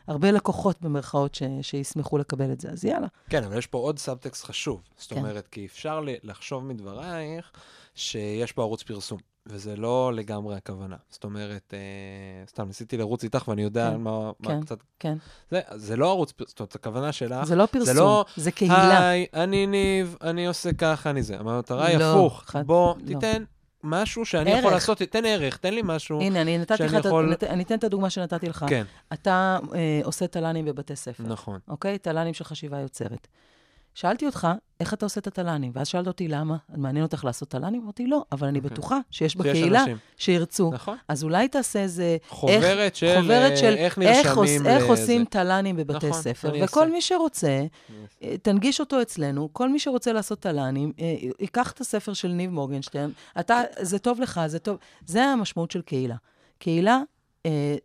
הרבה לקוחות במרכאות ש, שישמחו לקבל את זה. אז יאללה. כן, אבל יש פה עוד סאבטקסט חשוב. זאת כן. אומרת, כי אפשר לחשוב מדברייך שיש פה ערוץ פרסום, וזה לא לגמרי הכוונה. זאת אומרת, אה, סתם ניסיתי לרוץ איתך ואני יודע כן, מה, מה כן. קצת... כן. זה, זה לא ערוץ פרסום, זאת אומרת, הכוונה שלך... זה לא פרסום, לא, זה קהילה. היי, אני ניב, אני עושה ככה, אני זה. המטרה היא לא, הפוך. חד- בוא, לא. תיתן משהו שאני ערך. יכול לעשות, תן ערך, תן לי משהו. הנה, אני נתתי שאני לך, יכול- נת- אני אתן את הדוגמה שנתתי לך. כן, אתה אה, עושה תל"נים בבתי ספר. נכון. אוקיי? תל"נים של חשיבה יוצרת. שאלתי אותך, איך אתה עושה את התל"נים? ואז שאלת אותי, למה? מעניין אותך לעשות תל"נים? אמרתי, לא, אבל אני אוקיי. בטוחה שיש בקהילה אנשים. שירצו. נכון. אז אולי תעשה איזה... חוברת של חוברת אה, של איך איך, עוש, נרשמים איך לזה. עושים תל"נים בבתי נכון, ספר, וכל אעשה. מי שרוצה, אה, תנגיש אותו אצלנו, כל מי שרוצה לעשות תל"נים, אה, ייקח את הספר של ניב מורגנשטיין, אתה, זה טוב לך, זה טוב. זה המשמעות של קהילה. קהילה, אה,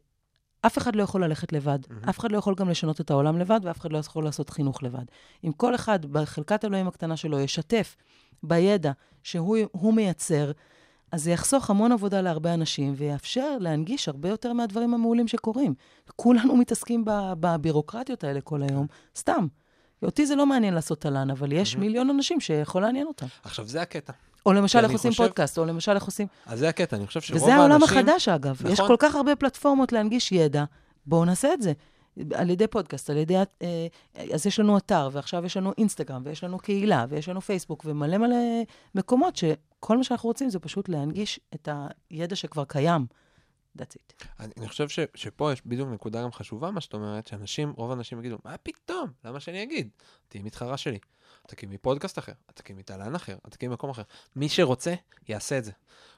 אף אחד לא יכול ללכת לבד, מהמם. אף אחד לא יכול גם לשנות את העולם לבד, ואף אחד לא יכול לעשות חינוך לבד. אם כל אחד בחלקת אלוהים הקטנה שלו ישתף בידע שהוא הוא מייצר, אז זה יחסוך המון עבודה להרבה אנשים, ויאפשר להנגיש הרבה יותר מהדברים המעולים שקורים. כולנו מתעסקים בבירוקרטיות האלה כל היום, סתם. אותי זה לא מעניין לעשות תל"ן, אבל יש מהמם. מיליון אנשים שיכול לעניין אותם. עכשיו, זה הקטע. או למשל, איך עושים חושב- פודקאסט, או למשל, איך עושים... אז זה הקטע, אני חושב שרוב וזה האנשים... העולם החדש, אגב. יש נכון. כל כך הרבה פלטפורמות להנגיש ידע, בואו נעשה את זה. על ידי פודקאסט, על ידי... אה, אז יש לנו אתר, ועכשיו יש לנו אינסטגרם, ויש לנו קהילה, ויש לנו פייסבוק, ומלא מלא מקומות שכל מה שאנחנו רוצים זה פשוט להנגיש את הידע שכבר קיים. That's it. אני, אני חושב ש, שפה יש בדיוק נקודה גם חשובה, מה שאת אומרת, שאנשים, רוב האנשים יגידו, מה פתאום? למה שאני אגיד? תהיי מתחרה שלי. תקימי פודקאסט אחר, תקימי תל"ן אחר, תקימי מקום אחר. מי שרוצה, יעשה את זה.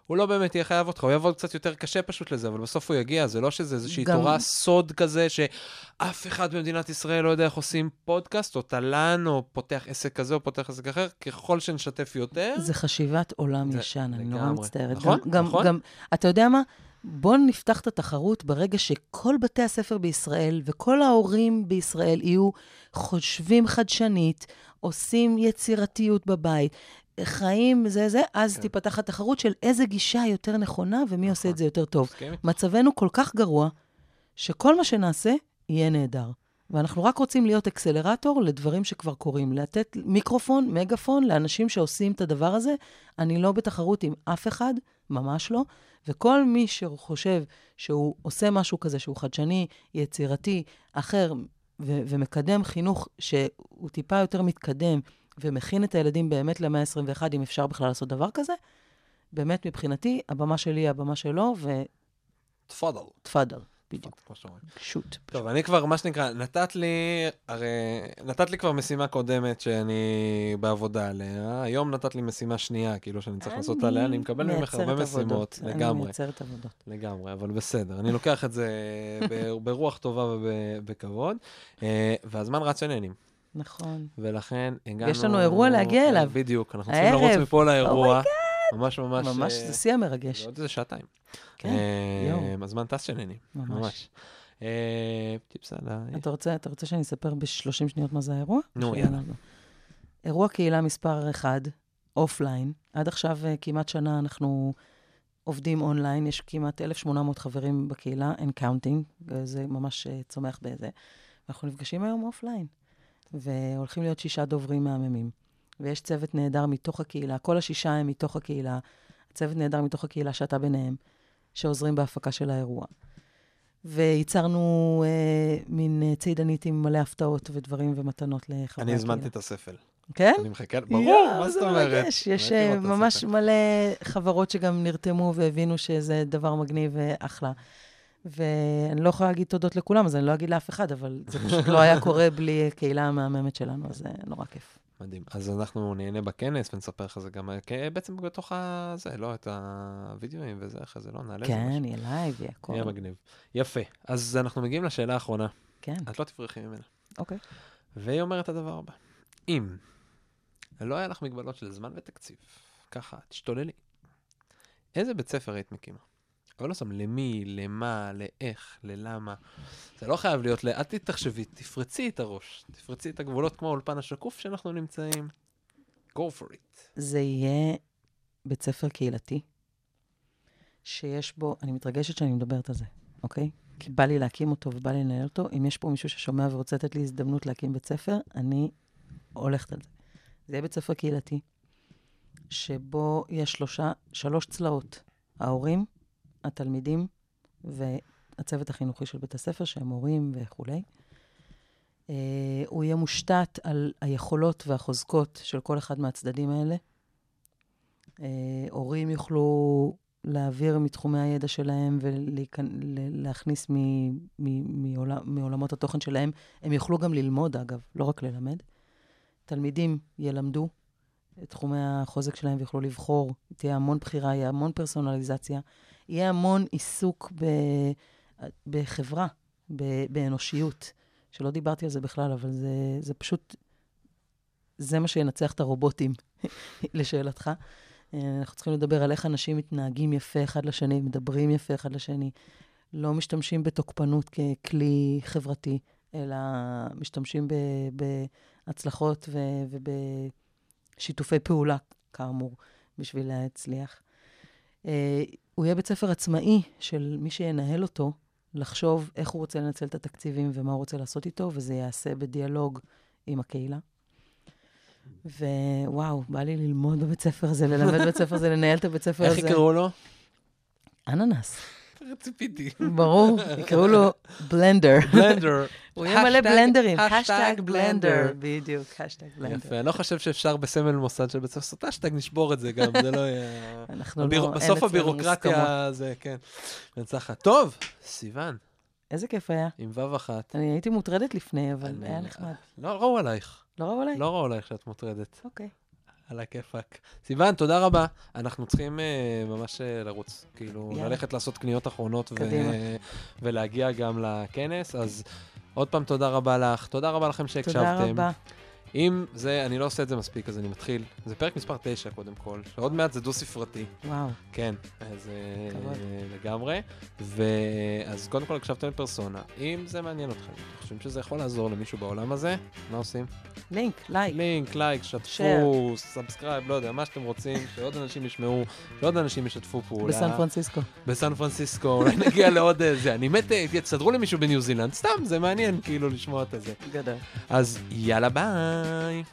הוא לא באמת יהיה חייב אותך, הוא יעבוד קצת יותר קשה פשוט לזה, אבל בסוף הוא יגיע, זה לא שזה איזושהי גם- תורה סוד כזה, שאף אחד במדינת ישראל לא יודע איך עושים פודקאסט, או תל"ן, או פותח עסק כזה, או פותח עסק אחר, ככל שנשתף יותר, זה חשיבת עולם זה ישן, אני נורא. מצטערת. נכון, גם, גם, נכון. גם, אתה יודע מה? בואו נפתח את התחרות ברגע שכל בתי הספר בישראל וכל ההורים בישראל יהיו חושבים חדשנית, עושים יצירתיות בבית, חיים זה זה, אז כן. תיפתח התחרות של איזה גישה יותר נכונה ומי עושה נכון. את זה יותר טוב. מסכים? מצבנו כל כך גרוע, שכל מה שנעשה יהיה נהדר. ואנחנו רק רוצים להיות אקסלרטור לדברים שכבר קורים. לתת מיקרופון, מגפון, לאנשים שעושים את הדבר הזה. אני לא בתחרות עם אף אחד, ממש לא. וכל מי שחושב שהוא עושה משהו כזה, שהוא חדשני, יצירתי, אחר, ו- ומקדם חינוך שהוא טיפה יותר מתקדם, ומכין את הילדים באמת למאה ה-21, אם אפשר בכלל לעשות דבר כזה, באמת מבחינתי, הבמה שלי היא הבמה שלו, תפאדל. ותפאדל, בדיוק. שוט. טוב, אני כבר, מה שנקרא, נתת לי, הרי נתת לי כבר משימה קודמת שאני בעבודה עליה, היום נתת לי משימה שנייה, כאילו שאני צריך לעשות עליה, אני מקבל ממך הרבה. משימות, אני לגמרי, מייצרת עבודות. לגמרי, אבל בסדר, אני לוקח את זה ברוח טובה ובכבוד, אה, והזמן רץ עניינים, נכון. ולכן הגענו... יש לנו אירוע להגיע אליו. בדיוק, אנחנו צריכים לרוץ. מפה לאירוע, Oh ממש ממש... ממש, אה, זה שיא המרגש. עוד איזה שעתיים. כן, אה, יואו. הזמן טס שנהנים, ממש. אה, טיפס עליי. אתה רוצה, אתה רוצה שאני אספר ב-30 שניות מה זה האירוע? נו, יאללה. אירוע קהילה מספר 1, offline. עד עכשיו כמעט שנה אנחנו עובדים אונליין, יש כמעט 1,800 חברים בקהילה, and counting, זה ממש צומח בזה. אנחנו נפגשים היום offline, והולכים להיות שישה דוברים מהממים. ויש צוות נהדר מתוך הקהילה, כל השישה הם מתוך הקהילה, צוות נהדר מתוך הקהילה שאתה ביניהם, שעוזרים בהפקה של האירוע. וייצרנו אה, מין אה, צידנית עם מלא הפתעות ודברים ומתנות לחברי הקהילה. אני הזמנתי את הספל. כן? אני מחכה, ברור, מה זאת אומרת? מרגש. יש ראיתי אה, ממש. מלא חברות שגם נרתמו והבינו שזה דבר מגניב ואחלה. ואני לא יכולה להגיד תודות לכולם, אז אני לא אגיד לאף אחד, אבל זה פשוט לא היה קורה בלי הקהילה המהממת שלנו, אז זה נורא כיף. מדהים. אז אנחנו נהנה בכנס ונספר לך זה גם, בעצם בתוך ה... זה, לא, את הווידאוים וזה, אחרי זה, לא, נעלה כן. יהיה לייב, יהיה הכל. יהיה מגניב. יפה. אז אנחנו מגיעים לשאלה האחרונה. כן, את לא תברחי ממנה. אוקיי. והיא אומרת את הדבר הבא: אם לא היה לך מגבלות של זמן ותקציב, ככה, תשתוללי, איזה בית ספר היית מקימה? אבל לא שם למי, למה, לאיך, ללמה. זה לא חייב להיות. אל תתחשבי, תפרצי את הראש, תפרצי את הגבולות כמו האולפן השקוף שאנחנו נמצאים. go for it. זה יהיה בית ספר קהילתי, שיש בו, אני מתרגשת שאני מדברת על זה, אוקיי? כי בא לי להקים אותו ובא לי לנהל אותו. אם יש פה מישהו ששומע ורוצה לתת לי הזדמנות להקים בית ספר, אני הולכת על זה. זה יהיה בית ספר קהילתי, שבו יש שלושה, שלוש צלעות. ההורים, התלמידים והצוות החינוכי של בית הספר, שהם מורים וכולי. Uh, הוא יהיה מושתת על היכולות והחוזקות של כל אחד מהצדדים האלה. Uh, הורים יוכלו להעביר מתחומי הידע שלהם ולהכניס מעולמות התוכן שלהם. הם יוכלו גם ללמוד, אגב, לא רק ללמד. תלמידים ילמדו את תחומי החוזק שלהם ויוכלו לבחור. תהיה המון בחירה, יהיה המון פרסונליזציה. יהיה המון עיסוק ב, בחברה, ב, באנושיות, שלא דיברתי על זה בכלל, אבל זה, זה פשוט, זה מה שינצח את הרובוטים, לשאלתך. אנחנו צריכים לדבר על איך אנשים מתנהגים יפה אחד לשני, מדברים יפה אחד לשני, לא משתמשים בתוקפנות ככלי חברתי, אלא משתמשים ב, בהצלחות ו, ובשיתופי פעולה, כאמור, בשביל להצליח. הוא יהיה בית ספר עצמאי של מי שינהל אותו, לחשוב איך הוא רוצה לנצל את התקציבים ומה הוא רוצה לעשות איתו, וזה ייעשה בדיאלוג עם הקהילה. ווואו, בא לי ללמוד בבית ספר הזה, ללמד בבית ספר הזה, לנהל את הבית ספר הזה. איך יקראו לו? אננס. ציפיתי. ברור, יקראו לו בלנדר. בלנדר. הוא יהיה מלא בלנדרים. האשטג בלנדר. בדיוק, האשטג בלנדר. יפה, אני לא חושב שאפשר בסמל מוסד של בית ספר האשטג, נשבור את זה גם, זה לא יהיה... אנחנו לא, בסוף הבירוקרטיה. זה, כן. מנצחת. טוב, סיוון, איזה כיף היה. עם וו אחת. אני הייתי מוטרדת לפני, אבל היה נחמד. לא ראו עלייך, לא ראו עליי? לא ראו עלייך שאת מוטרדת. אוקיי. על הכיפאק. סיוון, תודה רבה. אנחנו צריכים אה, ממש אה, לרוץ. כאילו, יאללה. ללכת לעשות קניות אחרונות ו-. ולהגיע גם לכנס. אז עוד פעם, תודה רבה לך. תודה רבה לכם שהקשבתם. תודה רבה. אם זה, אני לא עושה את זה מספיק, אז אני מתחיל. זה פרק מספר 9, קודם כל. עוד מעט זה דו-ספרתי. וואו. כן, אז אה, כבוד. לגמרי. ואז קודם כל הקשבתם לפרסונה. אם זה מעניין אתכם, אתם חושבים שזה יכול לעזור למישהו בעולם הזה, מה עושים? לינק, לייק. לינק, לייק, שתפו, subscribe, לא יודע, מה שאתם רוצים, שעוד אנשים ישמעו, שעוד אנשים ישתפו פעולה. בסן פרנסיסקו. בסן פרנסיסקו, אולי נגיע לעוד איזה, אני מת, אה, תסדרו למישהו בניו זילנד, סתם, זה מעניין כאילו לשמוע את זה. גדול. אז יאללה ביי. Bye.